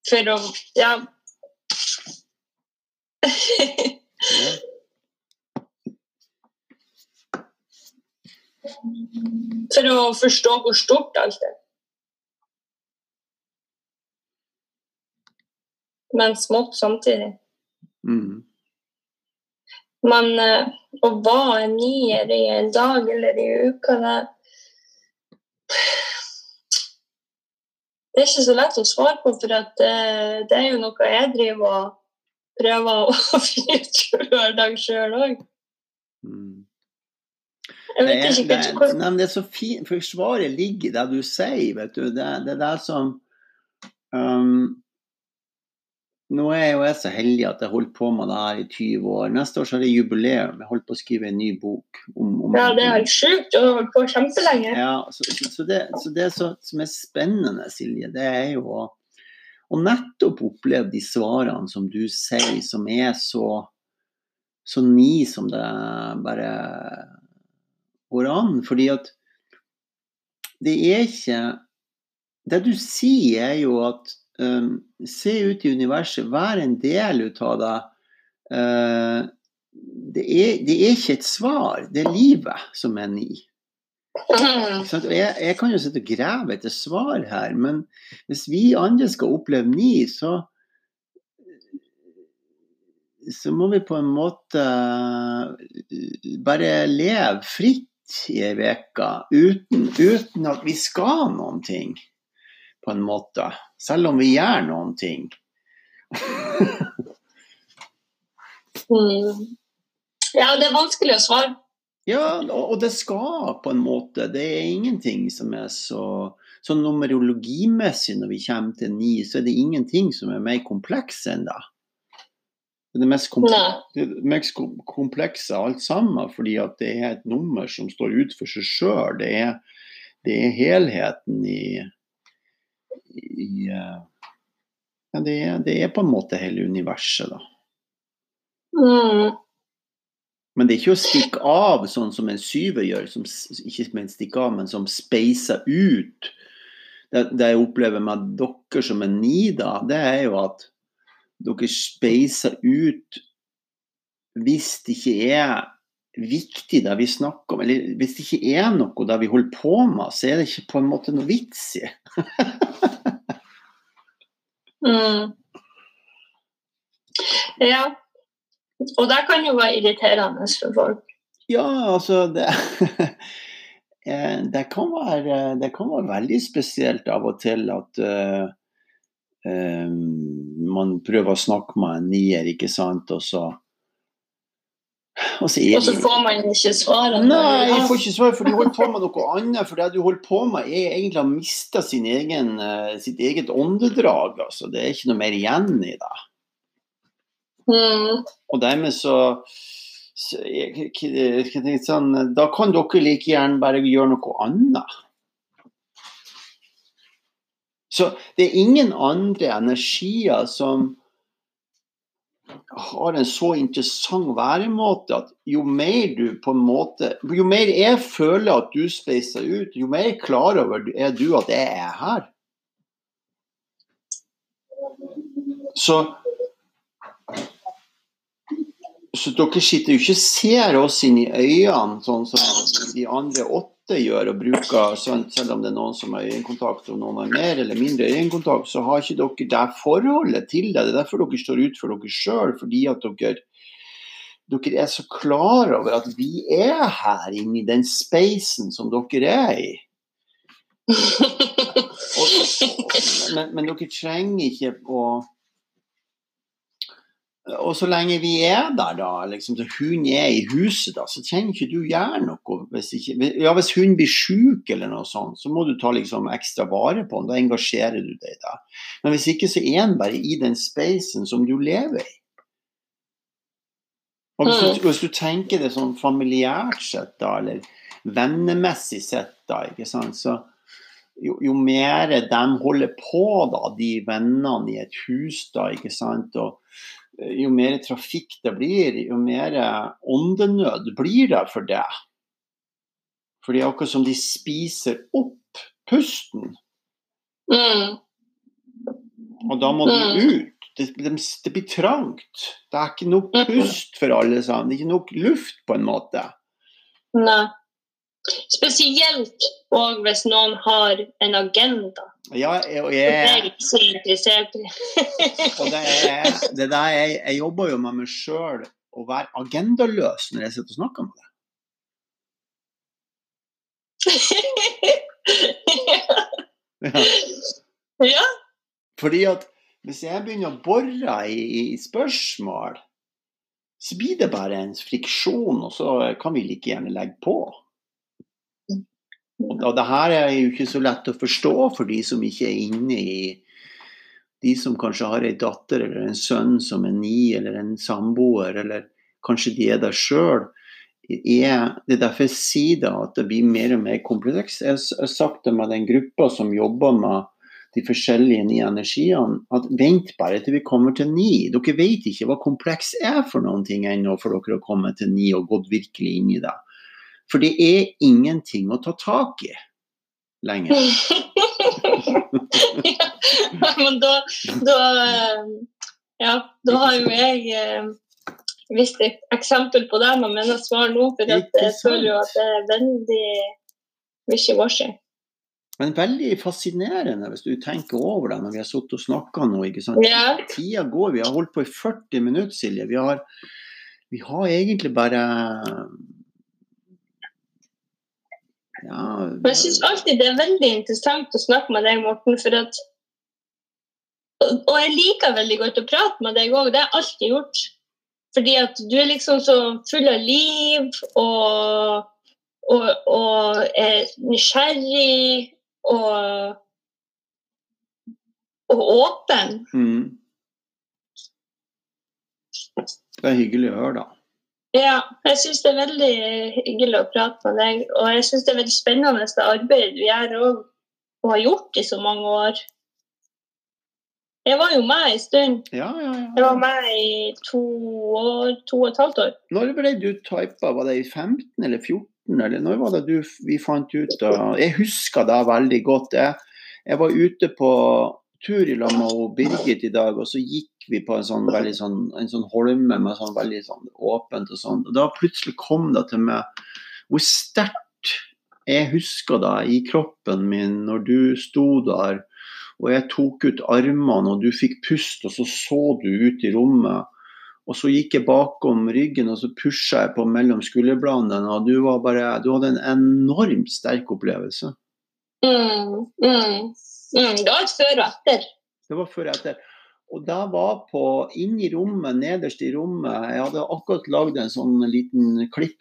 for å Ja. For å forstå hvor stort alt er. men smått samtidig. Mm. Men uh, å være en nier i en dag eller i uka, det det er ikke så lett å svare på, for at, uh, det er jo noe jeg driver og prøver å hver dag sjøl òg. Mm. Jeg Det vet er, ikke det, er, nei, det er så fint, for svaret ligger i det du sier, vet du. Det, det er det som um, Nå er jo jeg så heldig at jeg har holdt på med det her i 20 år. Neste år så har jeg jubileum. Jeg holdt på å skrive en ny bok. Om, om, Ja, det er helt sjukt. Du har holdt på kjempelenge. Ja, så, så, så, det, så det som er spennende, Silje, det er jo å, å nettopp oppleve de svarene som du sier, som er så, så ni som det bare går an. Fordi at det er ikke Det du sier, er jo at um, se ut i universet, vær en del ut av det. Uh, det, er, det er ikke et svar, det er livet som er ni. Jeg, jeg kan jo sitte og grave etter svar her, men hvis vi andre skal oppleve ni, så så må vi på en måte bare leve fritt i ei uke uten, uten at vi skal noen ting, på en måte. Selv om vi gjør noen ting. Mm. Ja, det er vanskelig å svare. Ja, og det skal på en måte. Det er ingenting som er så så numerologimessig når vi kommer til ni, så er det ingenting som er mer kompleks enn det. Det mest, komple det mest komplekse alt sammen, fordi at det er et nummer som står ut for seg sjøl. Det, det er helheten i, i eh, ja, det, det er på en måte hele universet, da. Mm. Men det er ikke å stikke av sånn som en syver gjør, som, ikke som en stikke av, men som speiser ut. Det, det jeg opplever med dere som en ni, da, det er jo at dere speiser ut hvis det ikke er viktig det vi snakker om, eller hvis det ikke er noe det vi holder på med, så er det ikke på en måte noe vits i. Mm. Ja. Og det kan jo være irriterende for folk. Ja, altså det, eh, det, kan være, det kan være veldig spesielt av og til at uh, um, man prøver å snakke med en nier, ikke sant, og så og så Og så får man ikke svar? Nei, jeg får ikke svar, for du holder på med noe annet. For det du holder på med, er egentlig å miste sin egen, sitt eget åndedrag. Altså. Det er ikke noe mer igjen i det. Mm. Og dermed så, så jeg, jeg, jeg sånn, Da kan dere like gjerne bare gjøre noe annet. Så det er ingen andre energier som har en så interessant væremåte at jo mer du på en måte Jo mer jeg føler at du speiser ut, jo mer klar over er du at jeg er her. Så så dere sitter jo ikke ser oss inn i øynene, sånn som de andre åtte gjør, og bruker, sånn, selv om det er noen som har øyekontakt, og noen har mer eller mindre øyekontakt, så har ikke dere det forholdet til det. Det er derfor dere står ut for dere sjøl, fordi at dere, dere er så klar over at vi er her inne i den spacen som dere er i. Og, men, men dere trenger ikke å og så lenge vi er der, da, liksom, så hun er i huset, da, så trenger ikke du gjøre noe. Hvis, ikke, ja, hvis hun blir syk eller noe sånt, så må du ta liksom, ekstra vare på henne. Da engasjerer du deg da. Men hvis ikke, så er han bare i den spacen som du lever i. Og hvis, du, hvis du tenker det sånn familiært sett, da, eller vennemessig sett, da, ikke sant, så jo, jo mer de holder på, da, de vennene i et hus, da, ikke sant, og jo mer trafikk det blir, jo mer åndenød blir det for det. For det er akkurat som de spiser opp pusten, Mm. og da må du ut. Det, det, det blir trangt. Det er ikke nok pust for alle sammen. Det er ikke nok luft, på en måte. Nei. Spesielt og hvis noen har en agenda. Ja, og Det er jeg, jeg ikke så interessert i. og det er, det der, jeg, jeg jobber jo med meg sjøl å være agendaløs når jeg sitter og snakker med deg. Ja. Ja. Fordi at hvis jeg begynner å bore i, i spørsmål, så blir det bare en friksjon, og så kan vi like gjerne legge på. Og, det her er jo ikke så lett å forstå for de som ikke er inne i De som kanskje har ei datter eller en sønn som er ni, eller en samboer, eller kanskje de er der sjøl. Det er derfor jeg sier da at det blir mer og mer komplekst. Jeg har sagt det med den gruppa som jobber med de forskjellige nye energiene, at vent bare til vi kommer til ni. Dere vet ikke hva kompleks er for noen ting ennå for dere å komme til ni og gått virkelig inn i det. For det er ingenting å ta tak i lenger. ja, men da, da Ja, da har jo jeg eh, visst et eksempel på det men mine svar nå, for jeg føler jo at det er veldig wishy-washy. Men veldig fascinerende hvis du tenker over det når vi har sittet og snakka nå. ikke sant? Ja. Tida går. Vi har holdt på i 40 minutter, Silje. Vi har, vi har egentlig bare ja, Men jeg syns alltid det er veldig interessant å snakke med deg, Morten. for at Og jeg liker veldig godt å prate med deg òg, det har jeg alltid gjort. Fordi at du er liksom så full av liv og, og, og er nysgjerrig og, og åpen. mm. Det er hyggelig å høre, da. Ja, jeg syns det er veldig hyggelig å prate med deg. Og jeg syns det er veldig spennende det arbeidet du gjør og, og har gjort i så mange år. Jeg var jo med en stund. Ja, ja, Jeg var med i to år, to og et halvt år. Når ble du typa? Var det i 15 eller 14? Eller når var det du, vi fant ut av Jeg husker da veldig godt. Jeg, jeg var ute på tur i lag med Birgit i dag, og så gikk vi på en sånn veldig sånn, en sånn holme med sånn veldig sånn åpent og sånn. Og da plutselig kom det til meg hvor sterkt jeg husker deg i kroppen min når du sto der og jeg tok ut armene, og du fikk pust, og så så du ut i rommet. Og så gikk jeg bakom ryggen og så pusha jeg på mellom skulderbladene. Og du, var bare, du hadde en enormt sterk opplevelse. Mm, mm, mm. Det var før og etter. Det var før og etter. Og da var på inn i rommet, nederst i rommet. Jeg hadde akkurat lagd en sånn liten klipp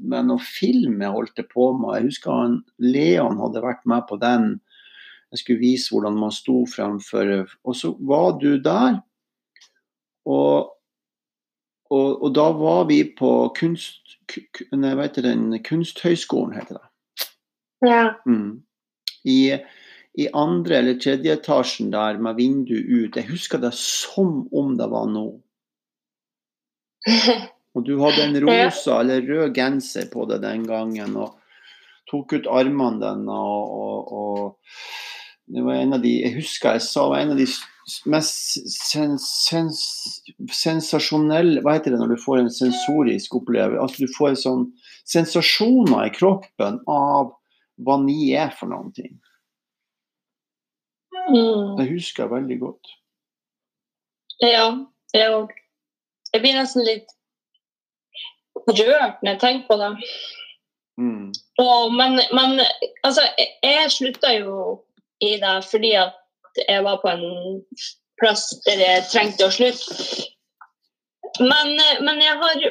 med noe film jeg holdt på med. Jeg husker han Leon hadde vært med på den. Jeg skulle vise hvordan man sto fremfor Og så var du der. Og, og, og da var vi på kunst... Nei, heter den? Kunsthøgskolen, heter det. Ja. Mm. I, I andre eller tredje etasjen der med vindu ut. Jeg husker det som om det var nå. Og du hadde en rosa eller rød genser på deg den gangen. og tok ut armene dine og, og, og det var en av de Jeg husker jeg sa det var en av de mest sens, sens, sensasjonelle Hva heter det når du får en sensorisk opplevelse? Altså du får sånn sensasjoner i kroppen av hva ni er for noen ting. Mm. Det husker jeg veldig godt. Ja, jeg òg. Jeg blir nesten litt rørt når jeg tenker på det. Mm. Og, men, men altså, jeg, slutta jo i det fordi at jeg var på en plass der jeg trengte å slutte. Men, men jeg har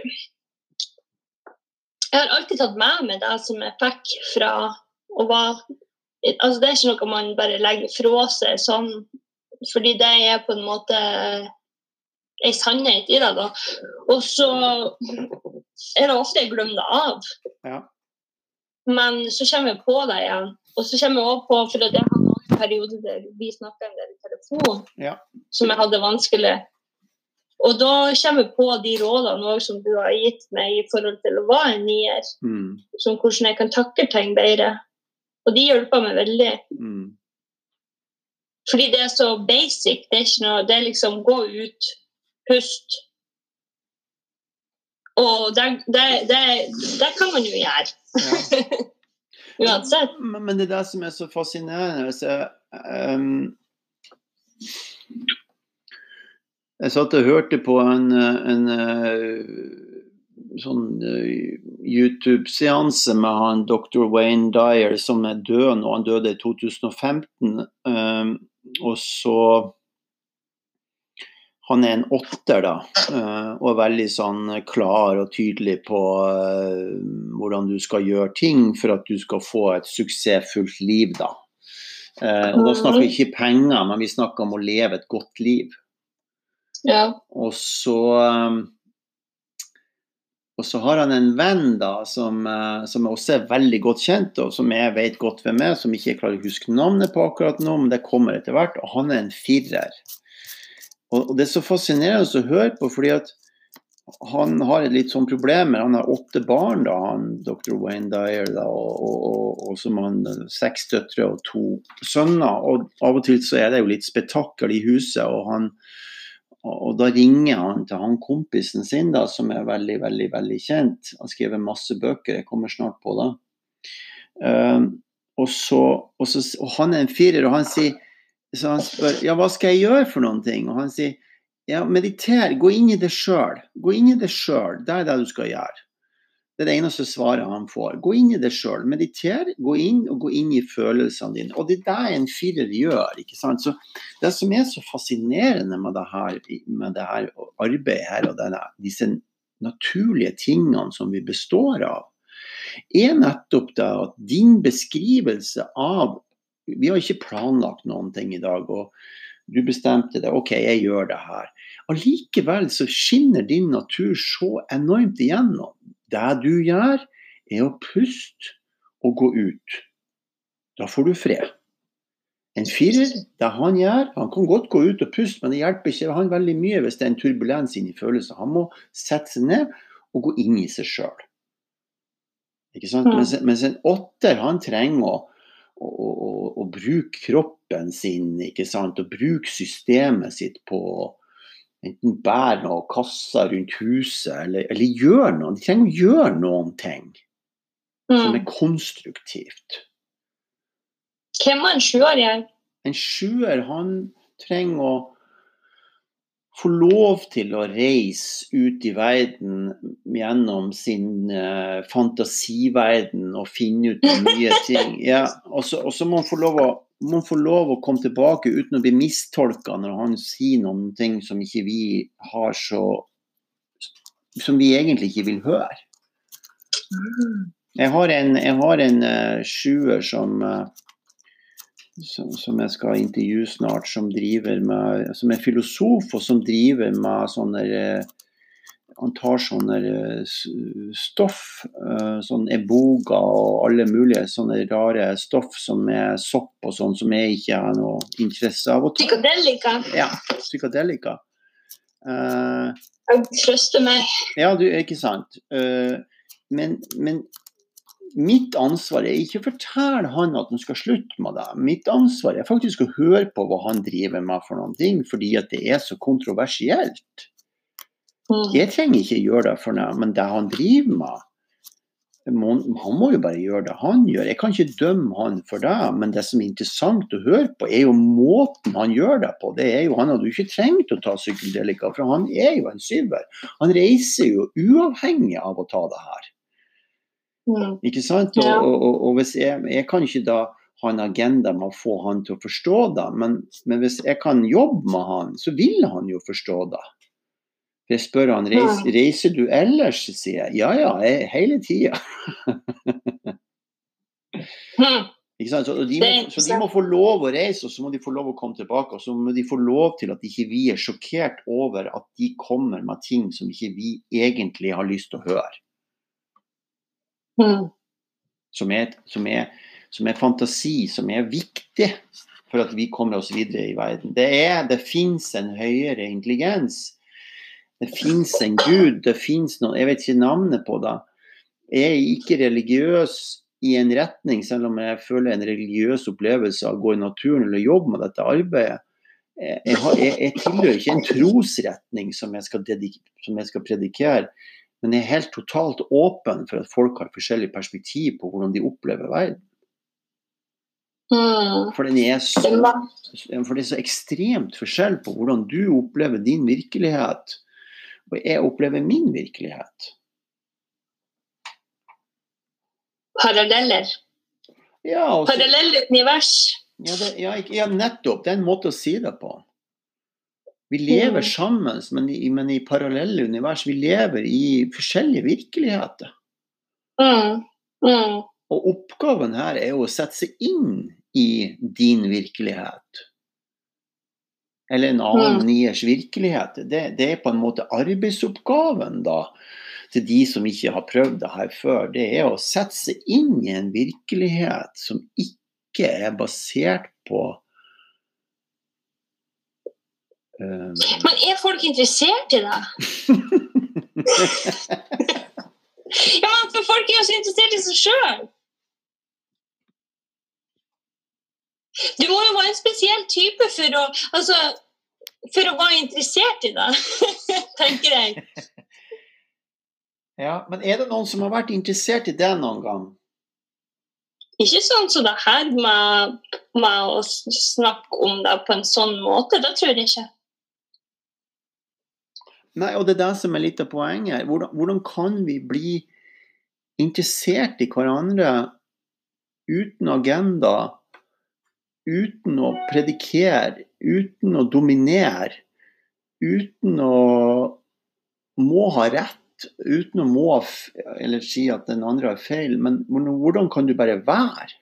Jeg har alltid tatt med meg det som jeg fikk fra å være Altså, det er ikke noe man bare legger fra seg sånn, fordi det er på en måte ei sannhet i det. da. Og så er det ofte jeg glemmer det av. Ja. Men så kommer jeg på det igjen. Og så kommer jeg også på, for det er en periode der vi snakka en del i telefon, Ja. som jeg hadde vanskelig. Og da kommer jeg på de rådene også, som du har gitt meg i forhold til å være en nier. Mm. Som hvordan jeg kan takle ting bedre. Og de hjelper meg veldig. Mm. Fordi det er så basic. Det er ikke noe Det er liksom gå ut, pust. Og det, det, det, det kan man jo gjøre. Ja. Uansett. Men men det er det som er så fascinerende. Så, um, jeg satt og hørte på en, en eh, sånn eh, YouTube-seanse med han dr. Wayne Dyer, som er død nå. Han døde i 2015. ehm, og så han er en åtter, da, Uh, og er veldig sånn klar og tydelig på uh, hvordan du skal gjøre ting for at du skal få et suksessfullt liv, da. Uh, og da snakker vi ikke penger, men vi snakker om å leve et godt liv. Ja. Og så um, og så har han en venn da, som, uh, som også er veldig godt kjent, og som jeg vet godt hvem er, som ikke klarer å huske navnet på akkurat nå, men det kommer etter hvert. Og han er en firer. Og det er så fascinerende å høre på, fordi at han har et litt sånn problemer. Han har åtte barn, da, han, dr. Wayne Dyer, da, og, og, og, og som han seks døtre og to sønner. Og av og til så er det jo litt spetakkel i huset, og, han, og da ringer han til han kompisen sin, da, som er veldig, veldig, veldig kjent. Han har skrevet masse bøker, jeg kommer snart på det. Um, og, så, og, så, og han er en firer, og han sier så han spør ja, hva skal jeg gjøre for noen ting? Og han sier ja, mediter, gå inn i det sjøl. Gå inn i det sjøl. Det er det du skal gjøre. Det er det eneste svaret han får. Gå inn i det sjøl. Mediter, gå inn og gå inn i følelsene dine. Og det er det en firer gjør. ikke sant? Så Det som er så fascinerende med det her, med det her arbeidet her, og denne, disse naturlige tingene som vi består av, er nettopp det at din beskrivelse av vi har ikke planlagt noen ting i dag. og du bestemte det, OK, jeg gjør det her. Allikevel så skinner din natur så enormt igjennom. Det du gjør, er å puste og gå ut. Da får du fred. En firer, det han gjør, han kan godt gå ut og puste, men det hjelper ikke han veldig mye hvis det er en turbulens inni følelser. Han må sette seg ned og gå inn i seg sjøl. Mens, mens en åtter, han trenger å å, å, å bruke kroppen sin, og bruke systemet sitt på enten bærer noen kasser rundt huset, eller, eller gjør noe. De trenger å gjøre noen ting mm. som er konstruktivt. Hvem må en sjuer gjøre? En sjuer, han trenger å få lov til å reise ut i verden gjennom sin uh, fantasiverden og finne ut nye ting. Ja, og så må han få lov å man får lov å komme tilbake uten å bli mistolka når han sier noen ting som ikke vi har så Som vi egentlig ikke vil høre. Jeg har en, jeg har en uh, sjuer som uh, som, som, jeg skal intervjue snart, som, med, som er filosof, og som driver med sånne eh, Han tar sånne eh, stoff, eh, sånn eboga og alle mulige sånne rare stoff som er sopp og sånn, som jeg ikke har noe interesse av å ta. Psykadelika? Ja, psykadelika. Uh, jeg trøster meg. Ja, du, ikke sant. Uh, men, men mitt ansvar er ikke å fortelle han at han skal slutte med det. Mitt ansvar er faktisk å høre på hva han driver med for noen ting, fordi at det er så kontroversielt. Mm. Jeg trenger ikke gjøre det for noe, men det han driver med han må jo bare gjøre det han gjør. Jeg kan ikke dømme han for det, men det som er interessant å høre på, er jo måten han gjør det på. Det er jo, Han hadde jo ikke trengt å ta psykedelika, for han er jo en syver. Han reiser jo uavhengig av å ta det her. Mm. Ikke sant? Og, og, og hvis jeg, jeg, kan ikke da ha en agenda med å få han til å forstå det, men, men, hvis jeg kan jobbe med han, så vil han jo forstå det. Jeg spør han reiser, reiser du ellers, sier jeg. Ja ja, jeg, hele tida. Sant? Så de, må, så de, må, få lov å reise, og så må de få lov å komme tilbake. Og så må de få lov til at ikke vi er sjokkert over at de kommer med ting som ikke vi egentlig har lyst til å høre. Mm. Som, er, som, er, som, er, fantasi, som er viktig for at vi kommer oss videre i verden. Det, er, det fins en høyere intelligens. Det fins en gud, det fins noen Jeg vet ikke navnet på det. Jeg er ikke religiøs i en retning, selv om jeg føler en religiøs opplevelse av å gå i naturen eller jobbe med dette arbeidet. Jeg, har, jeg, jeg tilhører ikke en trosretning som jeg skal, som jeg skal predikere. Men jeg er helt totalt åpen for at folk har forskjellig perspektiv på hvordan de opplever verden. Mm. For, er så, for det er så ekstremt forskjell på hvordan du opplever din virkelighet, og jeg opplever min virkelighet. Paralleller. Ja, Parallelle univers. Ja, det, ja, ja, nettopp. Det er en måte å si det på. Vi lever Mm. sammen, men i, men i parallelle univers. Vi lever i forskjellige virkeligheter. Mm. Mm. Og oppgaven her er jo å sette seg inn i din virkelighet. Eller en annen Mm. niers virkelighet. Det, det er på en måte arbeidsoppgaven da, til de som ikke har prøvd det her før. Det er å sette seg inn i en virkelighet som ikke er basert på um, Men er folk interessert i det? ja, for folk er jo så interessert i seg sjøl. Du må jo være en spesiell type for å, altså, for å være interessert i det, tenker jeg. Ja, men er det noen som har vært interessert i det noen gang? Ikke sånn som det her med, med å snakke om det på en sånn måte. Det tror jeg ikke. Nei, og det er det som er litt av poenget. her. Hvordan, hvordan kan vi bli interessert i hverandre uten agenda, uten å predikere, uten å dominere, uten å må ha rett, uten å må eller si at den andre har feil, men hvordan kan du bare være?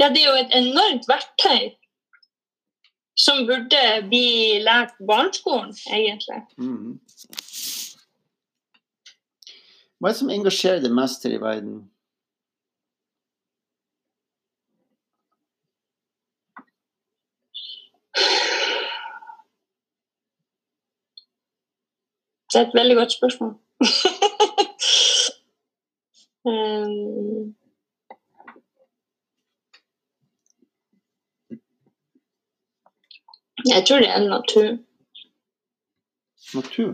Ja, det er jo et enormt verktøy som burde bli lært på barneskolen, egentlig. Mm. Hva er det som engasjerer deg mest her i verden? Det er et veldig godt spørsmål. um, jeg tror det er natur. Natur?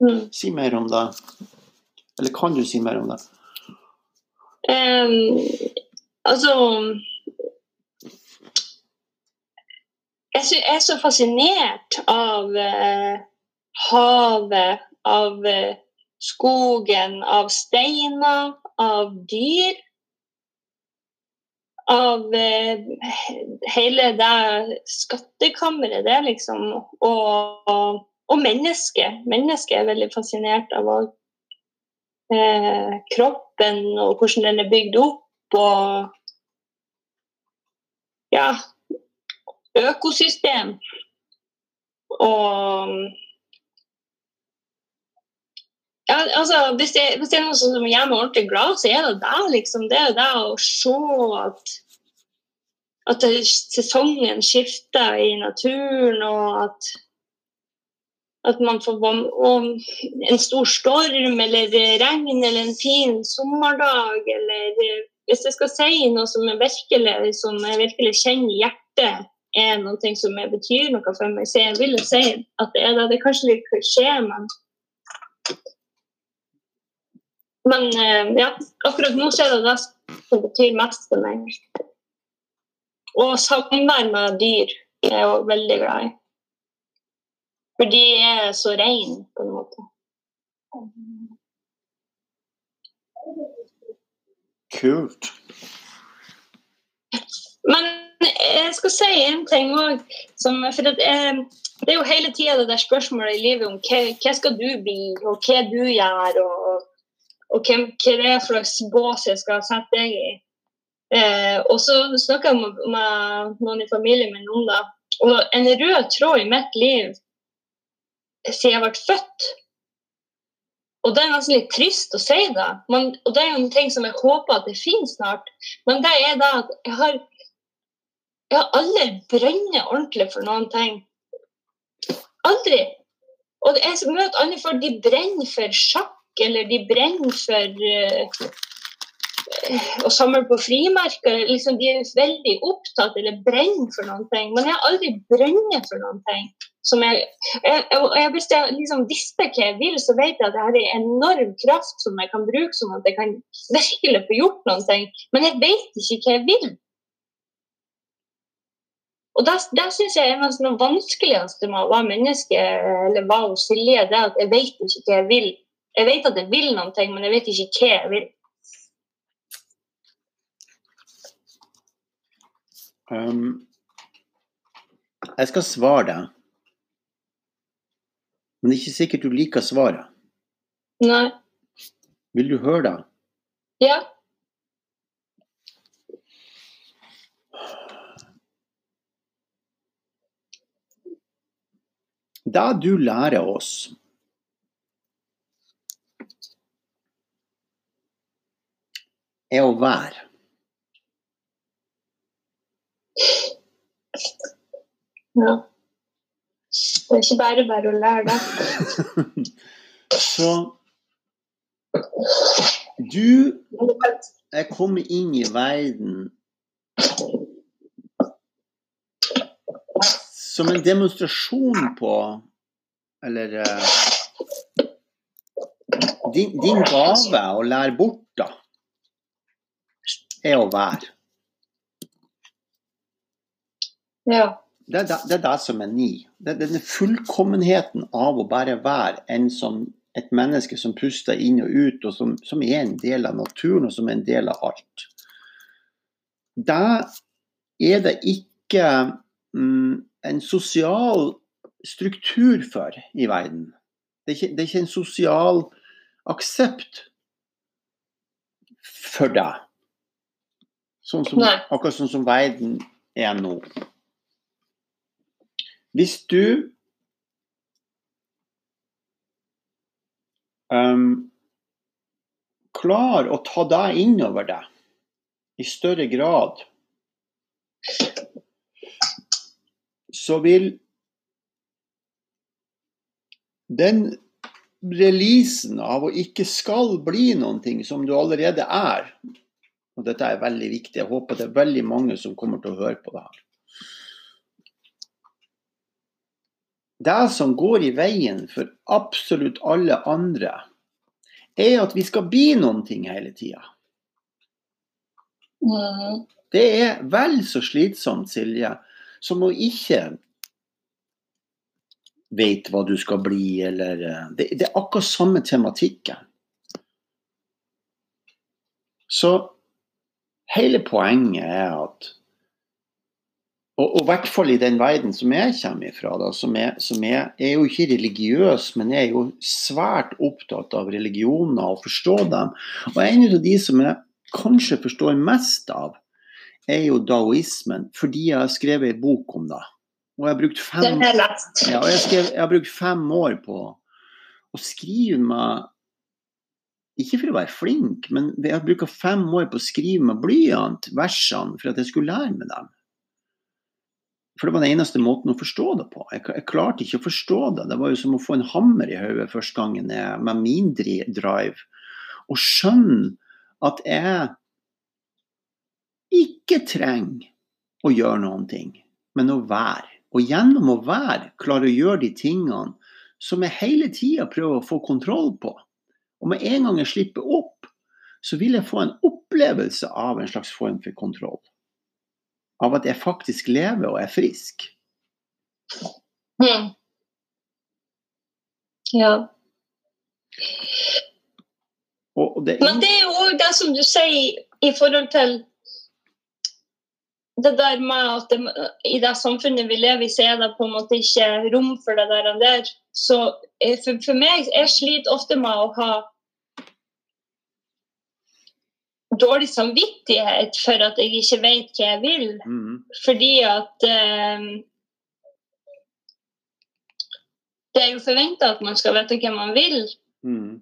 Mm. Si mer om det. Eller kan du si mer om det? Um, altså jeg, er så fascinert av eh, havet, av eh, skogen, av steiner, av dyr. Av eh, hele det skattkammeret, det, liksom. Og, og, og mennesket. Mennesket er veldig fascinert av òg. Eh, kroppen og hvordan den er bygd opp, og ja Økosystem. Og ja, altså, hvis det, hvis det er noe som gjør meg ordentlig glad, så er det det. Liksom. Det er det å se at, at sesongen skifter i naturen, og at, at man får en stor storm eller regn eller en fin sommerdag. Eller hvis jeg skal si noe som er virkelig, som jeg virkelig kjenner i hjertet, er noe som betyr noe for meg, så jeg vil jo si at det er det. Det er kanskje litt klisjé, men men eh, ja, akkurat nå er det det som betyr mest for meg. Og samvær med dyr er jeg òg veldig glad i. For de er så reine, på en måte. Kult. Men jeg skal si en ting òg. For det er, det er jo hele tida det der spørsmålet i livet om hva, hva skal du bli, og hva du gjør, og, og hvem, hva det er slags bås jeg skal sette deg i. Eh, og så snakka jeg med, med noen i familien min om det. Og en rød tråd i mitt liv siden jeg ble født Og det er nesten litt trist å si det, men, og det er jo en ting som jeg håper at det finnes snart. Men det er det at jeg har jeg alle brenner ordentlig for noen ting. Aldri. Og jeg møter andre folk, de brenner for sjakk, eller de brenner for uh, å samle på frimerker. Liksom, de er veldig opptatt eller brenner for noen ting. Men jeg har aldri brent for noen ting. Jeg, jeg, jeg, hvis jeg liksom visste hva jeg vil, så vet jeg at jeg har en enorm kraft som jeg kan bruke, sånn at jeg kan virkelig få gjort noen ting. Men jeg vet ikke hva jeg vil. Og det, det syns jeg er av det vanskeligste med å være menneske, eller hva hos Silje, det er at jeg vet ikke hva jeg vil. Jeg vet at jeg vil noen ting, men jeg vet ikke hva jeg vil. Um, jeg skal svare deg. Men det er ikke sikkert du liker svaret. Nei. Vil du høre det? Ja. Det du lærer oss er å være. ja. Det er ikke bare bare å lære det. Så du er kommet inn i verden som en demonstrasjon på Eller uh, din, din gave å lære bort, da, er å være. Ja. Det det, det, er det som er ni. Det er denne fullkommenheten av å bare være en som et menneske som puster inn og ut, og som, som er en del av naturen, og som er en del av alt. Da er det ikke mm, en sosial struktur for i verden. Det er, ikke, det er ikke en sosial aksept for deg. Sånn som, akkurat sånn som verden er nå. Hvis du um, klarer å ta deg innover deg i større grad, så vil den releasen av å ikke skal bli noe som du allerede er Og dette er veldig viktig. Jeg håper det er veldig mange som kommer til å høre på det her. Det som går i veien for absolutt alle andre, er at vi skal bli noen ting hele tida. Mm. Det er vel så slitsomt, Silje, som hun ikke vet hva du skal bli, eller eh, Det, det er akkurat samme tematikken. Så hele poenget er at og, i hvert fall i den verden som jeg kommer ifra, da, som, er, som er, er, jo ikke religiøs, men jeg er jo svært opptatt av religioner og forstå dem. Og en av de som jeg kanskje forstår mest av, er jo daoismen, fordi jeg har skrevet en bok om det. Og jeg har brukt fem, ja, jeg skrev, jeg har brukt fem år på å skrive meg Ikke for å være flink, men jeg har brukt fem år på å skrive med blyant versene for at jeg skulle lære meg dem. For det var den eneste måten å forstå det på. Jeg, jeg, klarte ikke å forstå det. Det var jo som å få en hammer i hodet første gangen jeg, med min drive. Og skjønne at jeg ikke trenger å gjøre noen ting, men å være. Og gjennom å være klare å gjøre de tingene som jeg hele tida prøver å få kontroll på. Og med en gang jeg slipper opp, så vil jeg få en opplevelse av en slags form for kontroll. Av at jeg faktisk lever og er frisk. Mm. Ja. Det Men det er jo det som du sier i forhold til det der med at det, i det samfunnet vi lever i, så er det på en måte ikke rom for det der. Og der. Så eh, for, for meg jeg sliter ofte med å ha dårlig samvittighet for at jeg ikke vet hva jeg vil. mm, Fordi at eh, Det er jo forventa at man skal vite hva man vil. mm,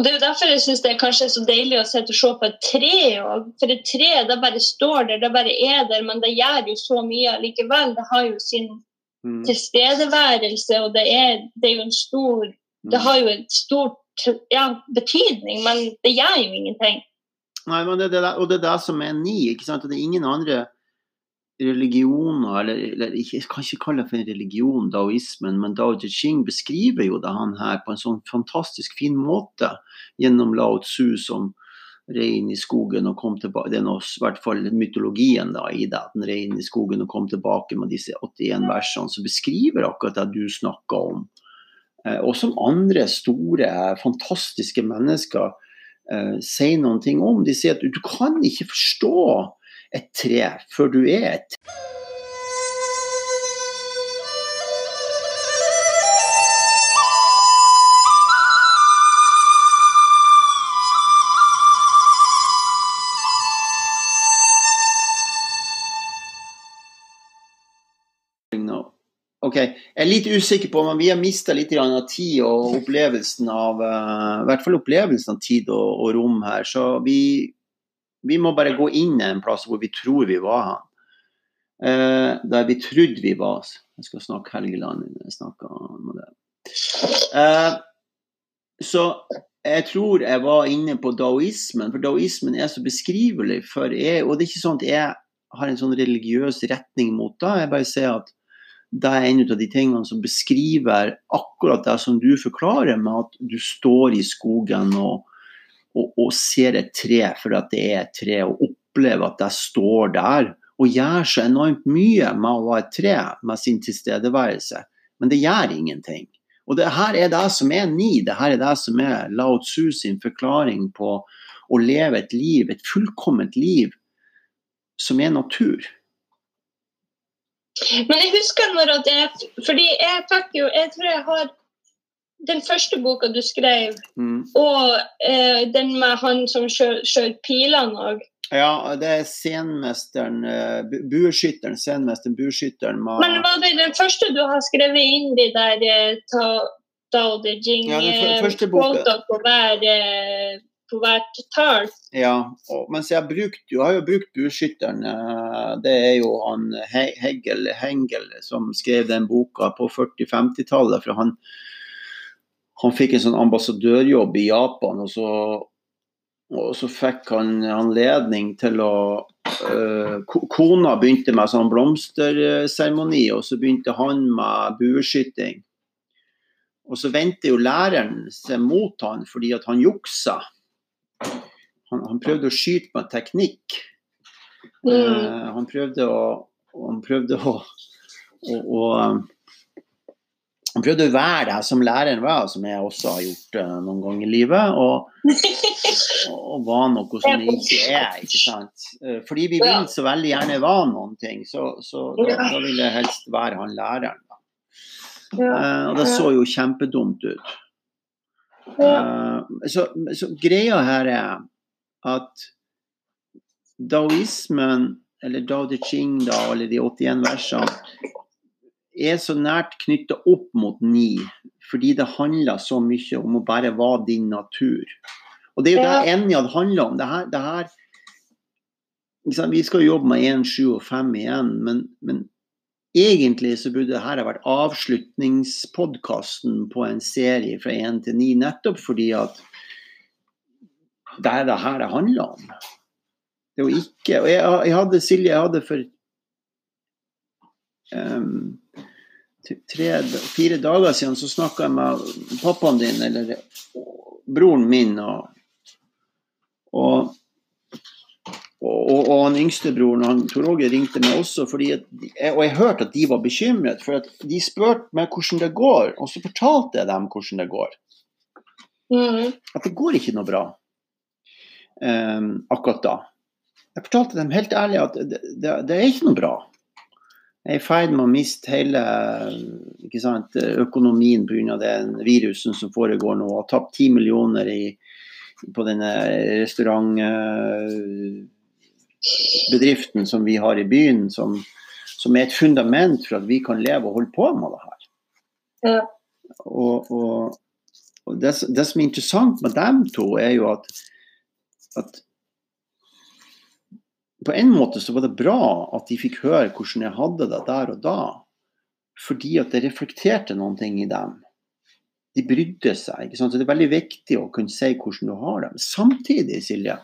Og Det er jo derfor jeg syns det er kanskje så deilig å se på et tre òg. For et tre det bare står der, det bare er der, men det gjør jo så mye likevel. Det har jo sin mm, tilstedeværelse, og det er, det er jo en stor Det mm. har jo en stor ja, betydning, men det gjør jo ingenting. Nei, men det, det, der- og det er det som er ni. ikke sant? Det er ingen andre religioner, eller, eller jeg kan ikke kalle det for en religion, daoismen, men Dao Jing beskriver jo det han her på en sånn fantastisk fin måte gjennom Lao Tzu som rein i skogen og kom tilbake. Det er noe, i hvert fall mytologien da, i det, at den rein i skogen og kom tilbake med disse 81 versene, som beskriver akkurat det du snakka om. Eh, og som andre store, fantastiske mennesker eh, sier noen ting om. De sier at du kan ikke forstå et tre før du er et tre. Ok, Jeg er litt usikker på, men vi har mista litt av tid og opplevelsen av uh, I hvert fall opplevelsen av tid og, og rom her. Så vi, vi, må bare gå inn en plass hvor vi tror vi var han. Eh, der vi trodde vi var. Jeg skal snakke Helgeland jeg snakker om det. Eh, så jeg tror jeg var inne på daoismen, for daoismen er så beskrivelig for jeg, Og det er ikke sånn at jeg har en sånn religiøs retning mot det. Jeg bare sier at det er en av de tingene som beskriver akkurat det som du forklarer, med at du står i skogen og, og, og ser et tre for at det er et tre, og opplever at det står der. Og gjør så enormt mye med å være et tre, med sin tilstedeværelse. Men det gjør ingenting. Og det her er det som er ni, det her er det som er Lao Tzu sin forklaring på å leve et liv, et fullkomment liv, som er natur. Men jeg husker når at jeg Fordi jeg fikk jo Jeg tror jeg har den første boka du skrev, mm. og eh, den med han som skjøt pilene òg. Ja, det er senmesteren uh, bueskytteren, senmesteren, bueskytteren Men var det den første du har skrevet inn de der uh, Tao de Jing ja, boka... på hver på hvert tall. Ja, og, mens jeg har brukt, du har jo brukt bueskytteren. Eh, det er jo han Hegel, Hengel som skrev den boka på 40-50-tallet. for han, han fikk en sånn ambassadørjobb i Japan, og så, og så fikk han anledning til å øh, Kona begynte med sånn blomsterseremoni, og så begynte han med bueskyting. Og så vendte jo læreren seg mot han fordi at han juksa han, han, prøvde å skyte med teknikk. Mm. Uh, han prøvde å, han prøvde å, å, å han prøvde å være det som læreren var, som jeg også har gjort uh, noen ganger i livet. Og, og var noe som jeg ikke er. ikke sant? Uh, fordi vi vil så veldig gjerne være noen ting, så, så da, da, vil jeg helst være han læreren. Uh, og det så jo kjempedumt ut. Så, så, greia her er at daoismen, eller Dao de Ching, da, eller de 81 versene, er så nært knytta opp mot ni, fordi det handler så mye om å bare være din natur. Og det er jo det Enjad handler om. Det her, det her vi skal jobbe med 1, 7 og 5 igjen, men, men egentlig så burde dette ha vært avslutningspodkasten på en serie fra 1 til 9, nettopp fordi at det er det her det handler om. Det er jo ikke Og jeg, jeg hadde Silje, jeg hadde for um, tre, fire dager siden så snakka jeg med pappaen din, eller broren min, og, og og, og, han yngstebroren han Tor Åge ringte meg også, at, og jeg hørte at de var bekymret. For at de spurte meg hvordan det går, og så fortalte jeg dem hvordan det går. Mm. At det går ikke noe bra um, akkurat da. Jeg fortalte dem helt ærlig at det, det, det er ikke noe bra. Er i ferd med å miste hele sant, økonomien pga. den virusen som foregår nå. Har tapt ti millioner i, på denne restaurantbedriften som vi har i byen, som, som, er et fundament for at vi kan leve og holde på med det her. Ja. Og, og, og det, det, som er interessant med dem to, er jo at, at på en måte så var det bra at de fikk høre hvordan jeg hadde det der og da. Fordi at det reflekterte noen ting i dem. De brydde seg. ikke sant? Så det er veldig viktig å kunne si hvordan du har det. Samtidig, Silje,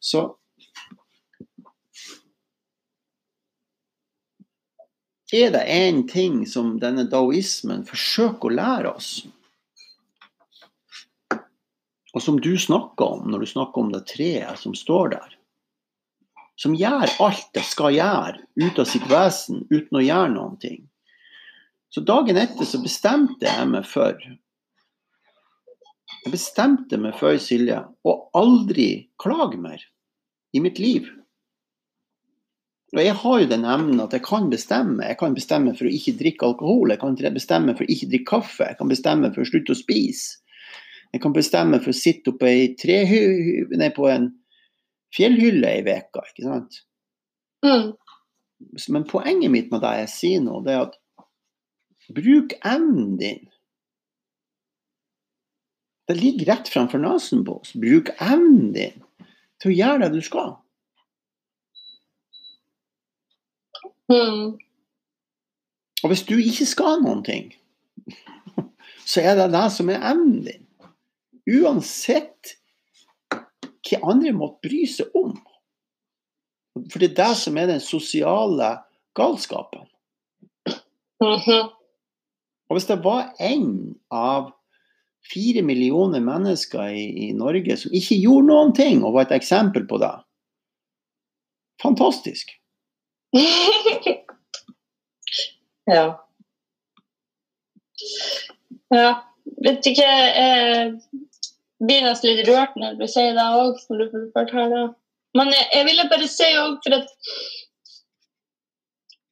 så er det én ting som denne daoismen forsøker å lære oss, og som du snakker om når du snakker om det treet som står der, som gjør alt det skal gjøre ut av sitt vesen uten å gjøre noen ting. Så dagen etter så bestemte jeg meg for Jeg bestemte meg for, Silje, å aldri klage mer i mitt liv. Og jeg har jo den evnen at jeg kan bestemme. Jeg kan bestemme for å ikke drikke alkohol, jeg kan bestemme for å ikke drikke kaffe, jeg kan bestemme for å slutte å spise. Jeg kan bestemme for å sitte oppe i trehy- nei, på en fjellhylle i veka, ikke sant. Mm. Men poenget mitt med det jeg sier nå, det er at bruk evnen din. Det ligger rett framfor nesen på oss. Bruk evnen din til å gjøre det du skal. Mm. Og hvis du ikke skal noen ting, så er det det som er evnen din. Uansett hva andre måtte bry seg om. For det er det som er den sosiale galskapen. Mhm. Og hvis det var én av fire millioner mennesker i, i Norge som ikke gjorde noen ting, og var et eksempel på det Fantastisk. ja. Ja. Vet ikke Jeg blir nesten litt rørt når du sier det òg, som du forteller. Men jeg, jeg ville bare si òg, for at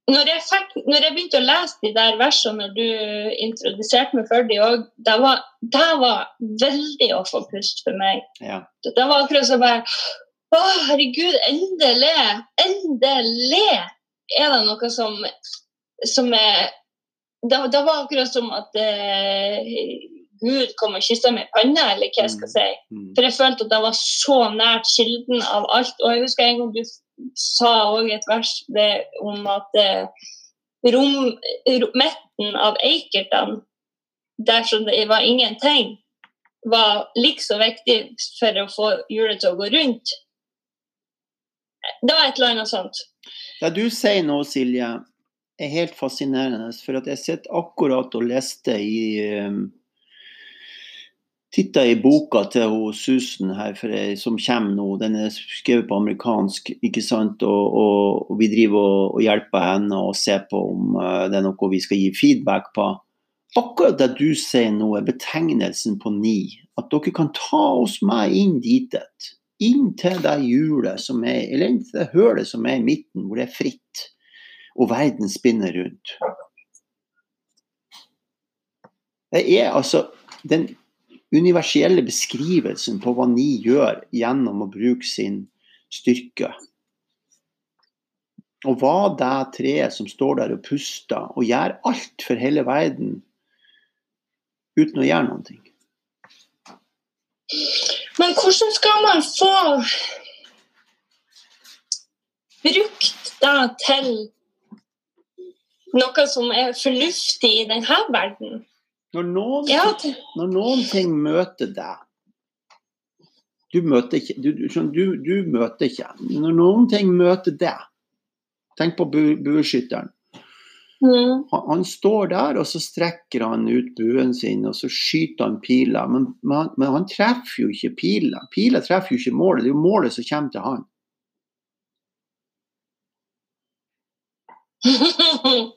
når jeg, fikk, når jeg begynte å lese de der versene når du introduserte meg for de òg, det var, det var veldig å få pust for meg. Ja. Det var akkurat som bare Å, herregud, endelig! Endelig er det noe som, som er det, det var akkurat som at eh, Gud kom og kyssa meg i panna, eller hva jeg skal si. Mm. For jeg følte at det var så nært kilden av alt. Og jeg husker en gang du sa òg et vers det, om at eh, rom, ro- midten av Eikertene, dersom det var ingenting, var like så viktig for å få hjulet til å gå rundt. Det var et eller annet sånt. Det du sier nå, Silje, er helt fascinerende. For at jeg sitter akkurat og leste i um, Titta i boka til hun Susan her, jeg, som kommer nå. Den er skrevet på amerikansk, ikke sant? Og, og, og vi driver og, og hjelper henne og ser på om uh, det er noe vi skal gi feedback på. Akkurat det du sier nå, er betegnelsen på ni. At dere kan ta oss med inn dit. Inn til det hjulet som er, eller inn til det hølet som er i midten, hvor det er fritt. Og verden spinner rundt. Det er altså den universelle beskrivelsen på hva ni gjør gjennom å bruke sin styrke. Og hva det treet som står der og puster og gjør alt for hele verden uten å gjøre noe. Men hvordan skal man få brukt det til noe som er fornuftig i denne verden? Når noen, Ja, når noen ting møter deg Du møter ikke du, du, du, møter ikke. Når noen ting møter deg Tenk på bu, bueskytteren. Mm. Han, han står der, og så strekker han ut buen sin, og så skyter han piler. Men, men, han- men han treffer jo ikke pila. Pila treffer jo ikke målet. Det er jo målet som kommer til han.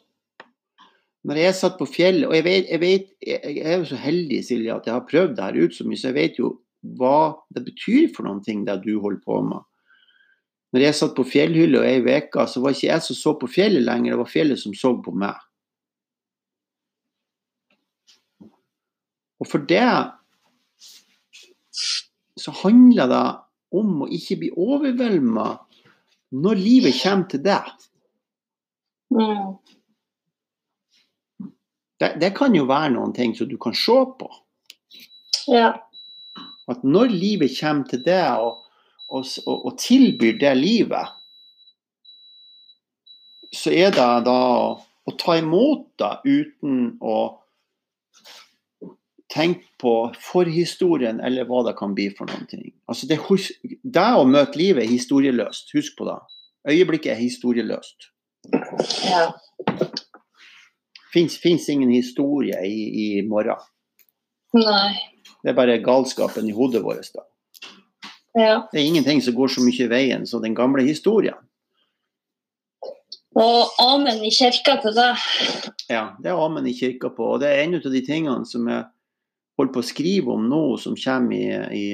Når jeg satt på fjellet, og jeg vet, jeg, vet, jeg er jo så heldig Silje, at jeg har prøvd det her ut så mye, så jeg vet jo hva det betyr for noen ting det du holder på med. Når jeg satt på fjellhylla ei uke, så var ikke jeg som så på fjellet lenger, det var fjellet som så på meg. Og for det så handler det om å ikke bli overvelda når livet kommer til deg. Mm. Det, det kan jo være noen ting som du kan se på. Ja. At når livet kommer til deg og, og, og, og tilbyr det livet, så er det da å ta imot det uten å tenke på forhistorien eller hva det kan bli for noen ting. Altså det, det å møte livet er historieløst. Husk på det. Øyeblikket er historieløst. ja. Fins ingen historie i, i morgen. Nei. Det er bare galskapen i hodet vårt. da. Ja. Det er ingenting som går så mye i veien som den gamle historien. Og amen i kirka til det. Ja, det er amen i kirka på. Og det er en av de tingene som jeg holder på å skrive om nå, som kommer i, i,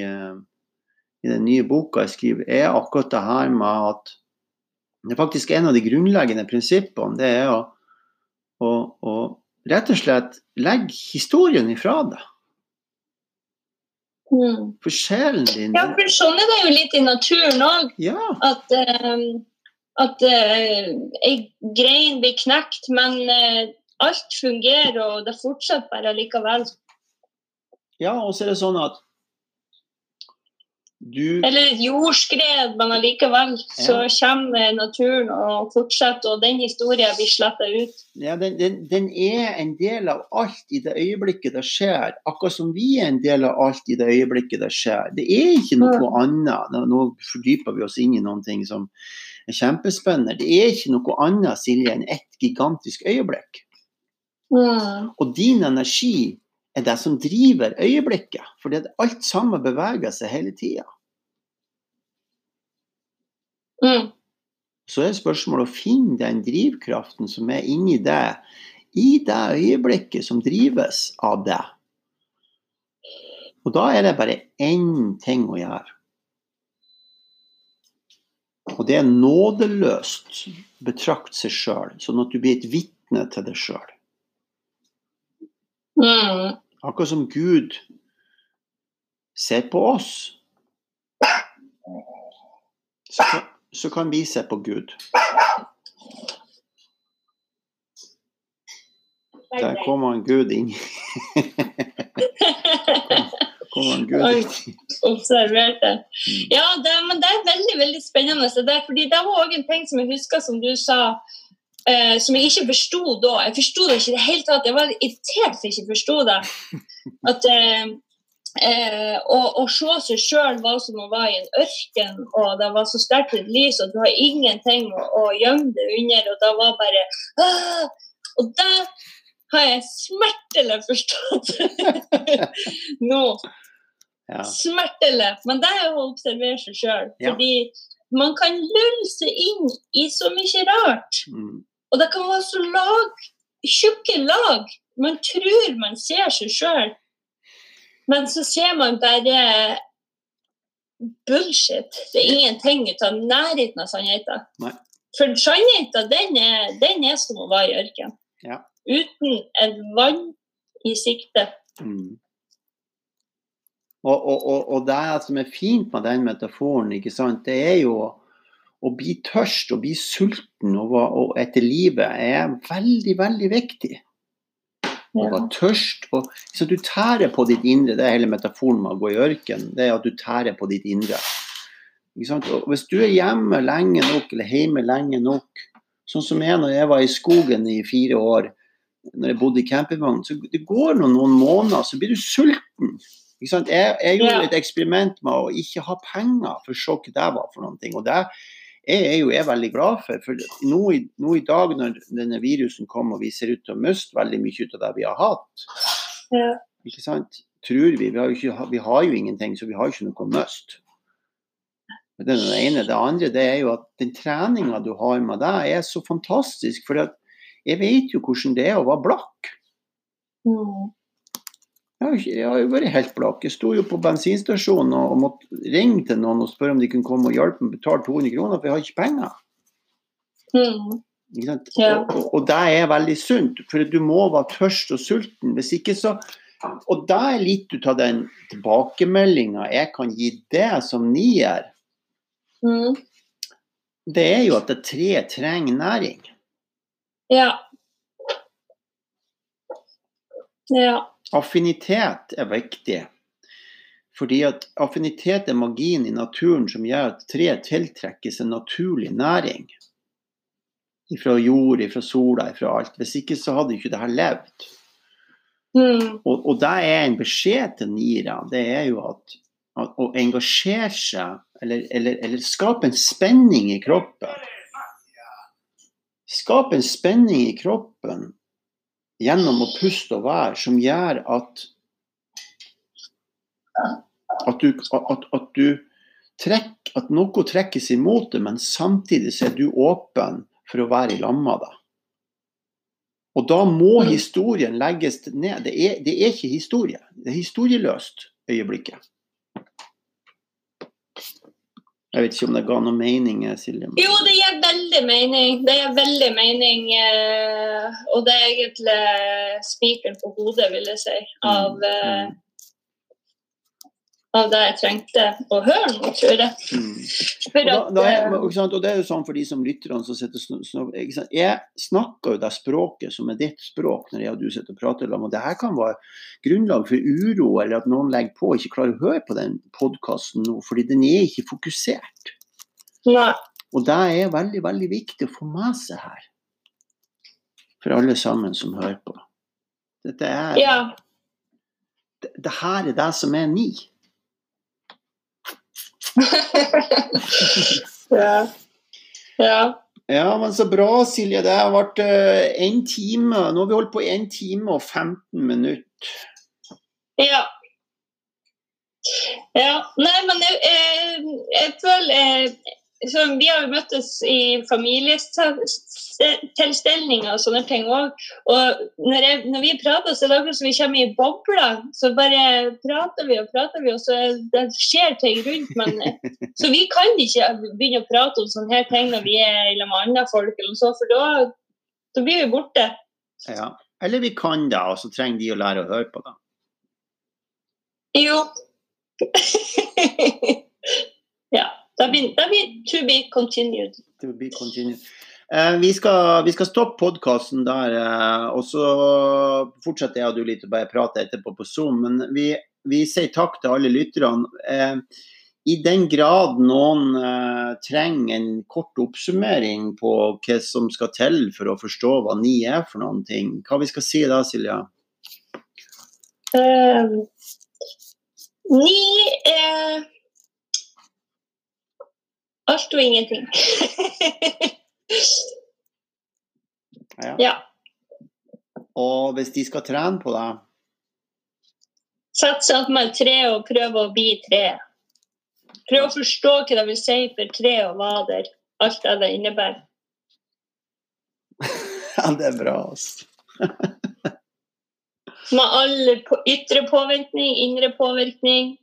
i den nye boka jeg skriver, er akkurat det her med at Det er faktisk en av de grunnleggende prinsippene. Det er å, å, og rett og slett legge historien ifra deg. Mm. For sjelen din Ja, for sånn er det jo litt i naturen òg. Ja, At, uh, at uh, ei grein blir knekt, men uh, alt fungerer, og det fortsetter bare likevel. ja, og så er det sånn at du Eller jordskred, men allikevel så kommer naturen og fortsetter, og den historien blir sletta ut. ja, den, den, den er en del av alt i det øyeblikket det skjer. Akkurat som vi er en del av alt i det øyeblikket det skjer. Det er ikke noe annet. Nå, nå fordyper vi oss inn i noen ting som er kjempespennende. Det er ikke noe annet, Silje, enn ett gigantisk øyeblikk. Mm. Og din energi er det som driver øyeblikket. Fordi alt sammen beveger seg hele tida. Mm. Så er spørsmålet å finne den drivkraften som er inni deg, i det øyeblikket som drives av deg. Og da er det bare én ting å gjøre. Og det er nådeløst betrakt seg sjøl, sånn at du blir et vitne til deg sjøl. Mm. Akkurat som Gud ser på oss, så så kan vi se på Gud. Der kom han Gud inn. kom han Gud inn. observerte. Ja, det, men det er veldig veldig spennende. Det, fordi det var òg en ting som jeg husker som du sa, eh, som jeg ikke forsto da. Jeg forsto det ikke i det hele tatt. Jeg var irritert for jeg ikke forsto det. At eh, eh, å, å se seg sjøl var som å være i en ørken, og det var så sterkt et lys, og du har ingenting å, å gjemme det under, og det var bare «Åh!» Og det har jeg smertelig forstått nå. Ja. Smertelig. Men det er jo å observere seg sjøl. Ja. Man kan lulle seg inn i så mye rart. Mm. Og det kan være så lag, tjukke lag. Man tror man ser seg sjøl, men så ser man bare bullshit. Det er ingenting ut av nærheten av sannheten. Nei. For sannheten, den er, den er som å være i ørken. Ja. Uten et vann i sikte. Mm. Og, og, og, og det som er fint med den metaforen, det er jo å, bli tørst og bli sulten og etter livet er veldig, veldig viktig. Å var tørst og så Du tærer på ditt indre. Det er hele metaforen med å gå i ørken. Det er at du tærer på ditt indre. Ikke sant? Og hvis du er hjemme lenge nok, eller hjemme lenge nok, sånn som jeg når jeg var i skogen i fire år, når jeg bodde i campingvogn, så det går noen, noen måneder, så blir du sulten. Ikke? Jeg, jeg gjorde et eksperiment med å ikke ha penger, for hva det var for noen ting. Og det er jo jeg veldig glad for. For nå i, nå i dag når denne virusen kom og vi ser ut til å miste veldig mye ut av det vi har hatt, Ja. ikke sant? tror vi. Vi har ikke, vi har jo ingenting, så vi har ikke noe å miste. Det er det ene. Det andre det er jo at den treninga du har med deg, er så fantastisk. For jeg vet jo hvordan det er å være blakk. Mm. Jeg har, jeg har jo vært helt blakk. Jeg sto jo på bensinstasjonen og, og måtte ringe til noen og spørre om de kunne komme og hjelpe meg betale 200 kroner, for jeg har ikke penger. Mm. Ikke sant? Ja. Og, og, og det er veldig sunt, for du må være tørst og sulten. Hvis ikke så Og det er litt ut av den tilbakemeldinga jeg kan gi deg som nier. Mm. Det er jo at det tre trenger næring. Ja. Ja. Affinitet er viktig. Fordi at affinitet er magien i naturen som gjør at tre tiltrekkes en naturlig næring. Fra jord, fra sola, fra alt. Hvis ikke så hadde ikke det her levd. Mm. Og, og det er en beskjed til Nira. Det er jo at, at å engasjere seg, eller, eller, eller skape en spenning i kroppen Skape en spenning i kroppen gjennom å puste og være, som gjør at at du, at, at du trekk, at noe trekkes imot deg, men samtidig så er du åpen for å være i lag med det. Og da må Mm. historien legges ned. Det er, det er ikke historie. Det er historieløst øyeblikket. Jeg vet ikke om det ga noe mening, eh, Silje. Jo, det gir veldig mening. Det gir veldig mening. Eh, og det er egentlig spikeren på hodet, vil jeg si, av, Mm, eh, av det jeg trengte å høre nå, tror jeg. Mm. For Og, da, at, da er, eh, og det er jo sånn for de som lytterne som sitter sno- sno- ikke sant? Jeg snakker jo det språket som er ditt språk, når jeg og du sitter og prater sammen. Det her kan være grunnlag for uro, eller at noen legger på og ikke klarer å høre på den podkasten nå, fordi den er ikke fokusert. Nei. Og det er veldig, veldig viktig å få med seg her. For alle sammen som hører på. Dette er, Ja. det, det her er det som er ni. ja. ja. Ja, men så bra, Silje. Det har vært én time. Nå har vi holdt på én time og 15 minutter. Ja. Ja. Nei, men jeg, jeg, jeg føler eh, så Vi har jo møttes i familietilstelninger og sånne ting òg. Og når, jeg, når vi prater, så er det akkurat som vi kommer i bobler. Så bare prater vi og prater vi, og så det skjer ting rundt. Men, så vi kan ikke begynne å prate om sånne her ting når vi er sammen med andre folk, eller så, for da, da blir vi borte. Ja. Eller vi kan det, og så trenger de å lære å høre på det. Jo. ja. Det blir, vi to be continued. To be continued. Eh, vi, skal, vi skal stoppe podkasten der, eh, og så fortsetter jeg og du litt og bare prater etterpå på Zoom. Men vi, vi sier takk til alle lytterne. Eh, I den grad noen eh, trenger en kort oppsummering på hva som skal til for å forstå hva ni er for noen ting, hva vi skal si da, Silja? Uh, ni er alt og ingenting. Ja. ja. Og hvis de skal trene på det, Satse at man med tre og prøve å bli tre. Prøv å forstå hva det vil si for tre å være der. Alt det det innebærer. ja, det er bra, altså. Med all på ytre påvirkning, indre påvirkning,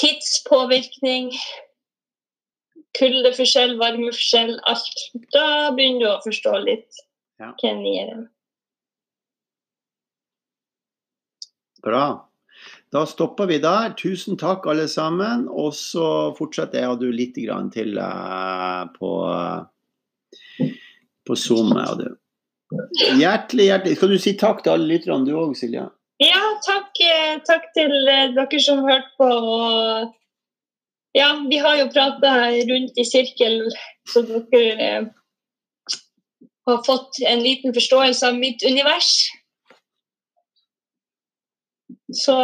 tidspåvirkning, kuldeforskjell, varmeforskjell, alt. Da begynner du å forstå litt Ja. hvem vi er. Bra. Da stopper vi der. Tusen takk, alle sammen. Og så fortsetter jeg og du litt grann til eh, på, på Zoom. og du. Hjertelig, hjertelig. Skal du si takk til alle lytterne du òg, Silja? Ja, takk, eh, takk til eh, dere som hørte på. Og ja, vi har jo prata rundt i sirkel, så dere eh, har fått en liten forståelse av mitt univers. Så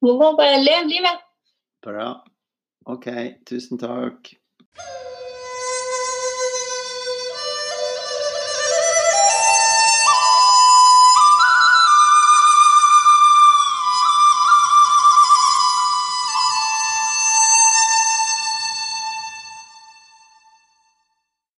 man må bare leve livet. Bra. OK. Tusen takk.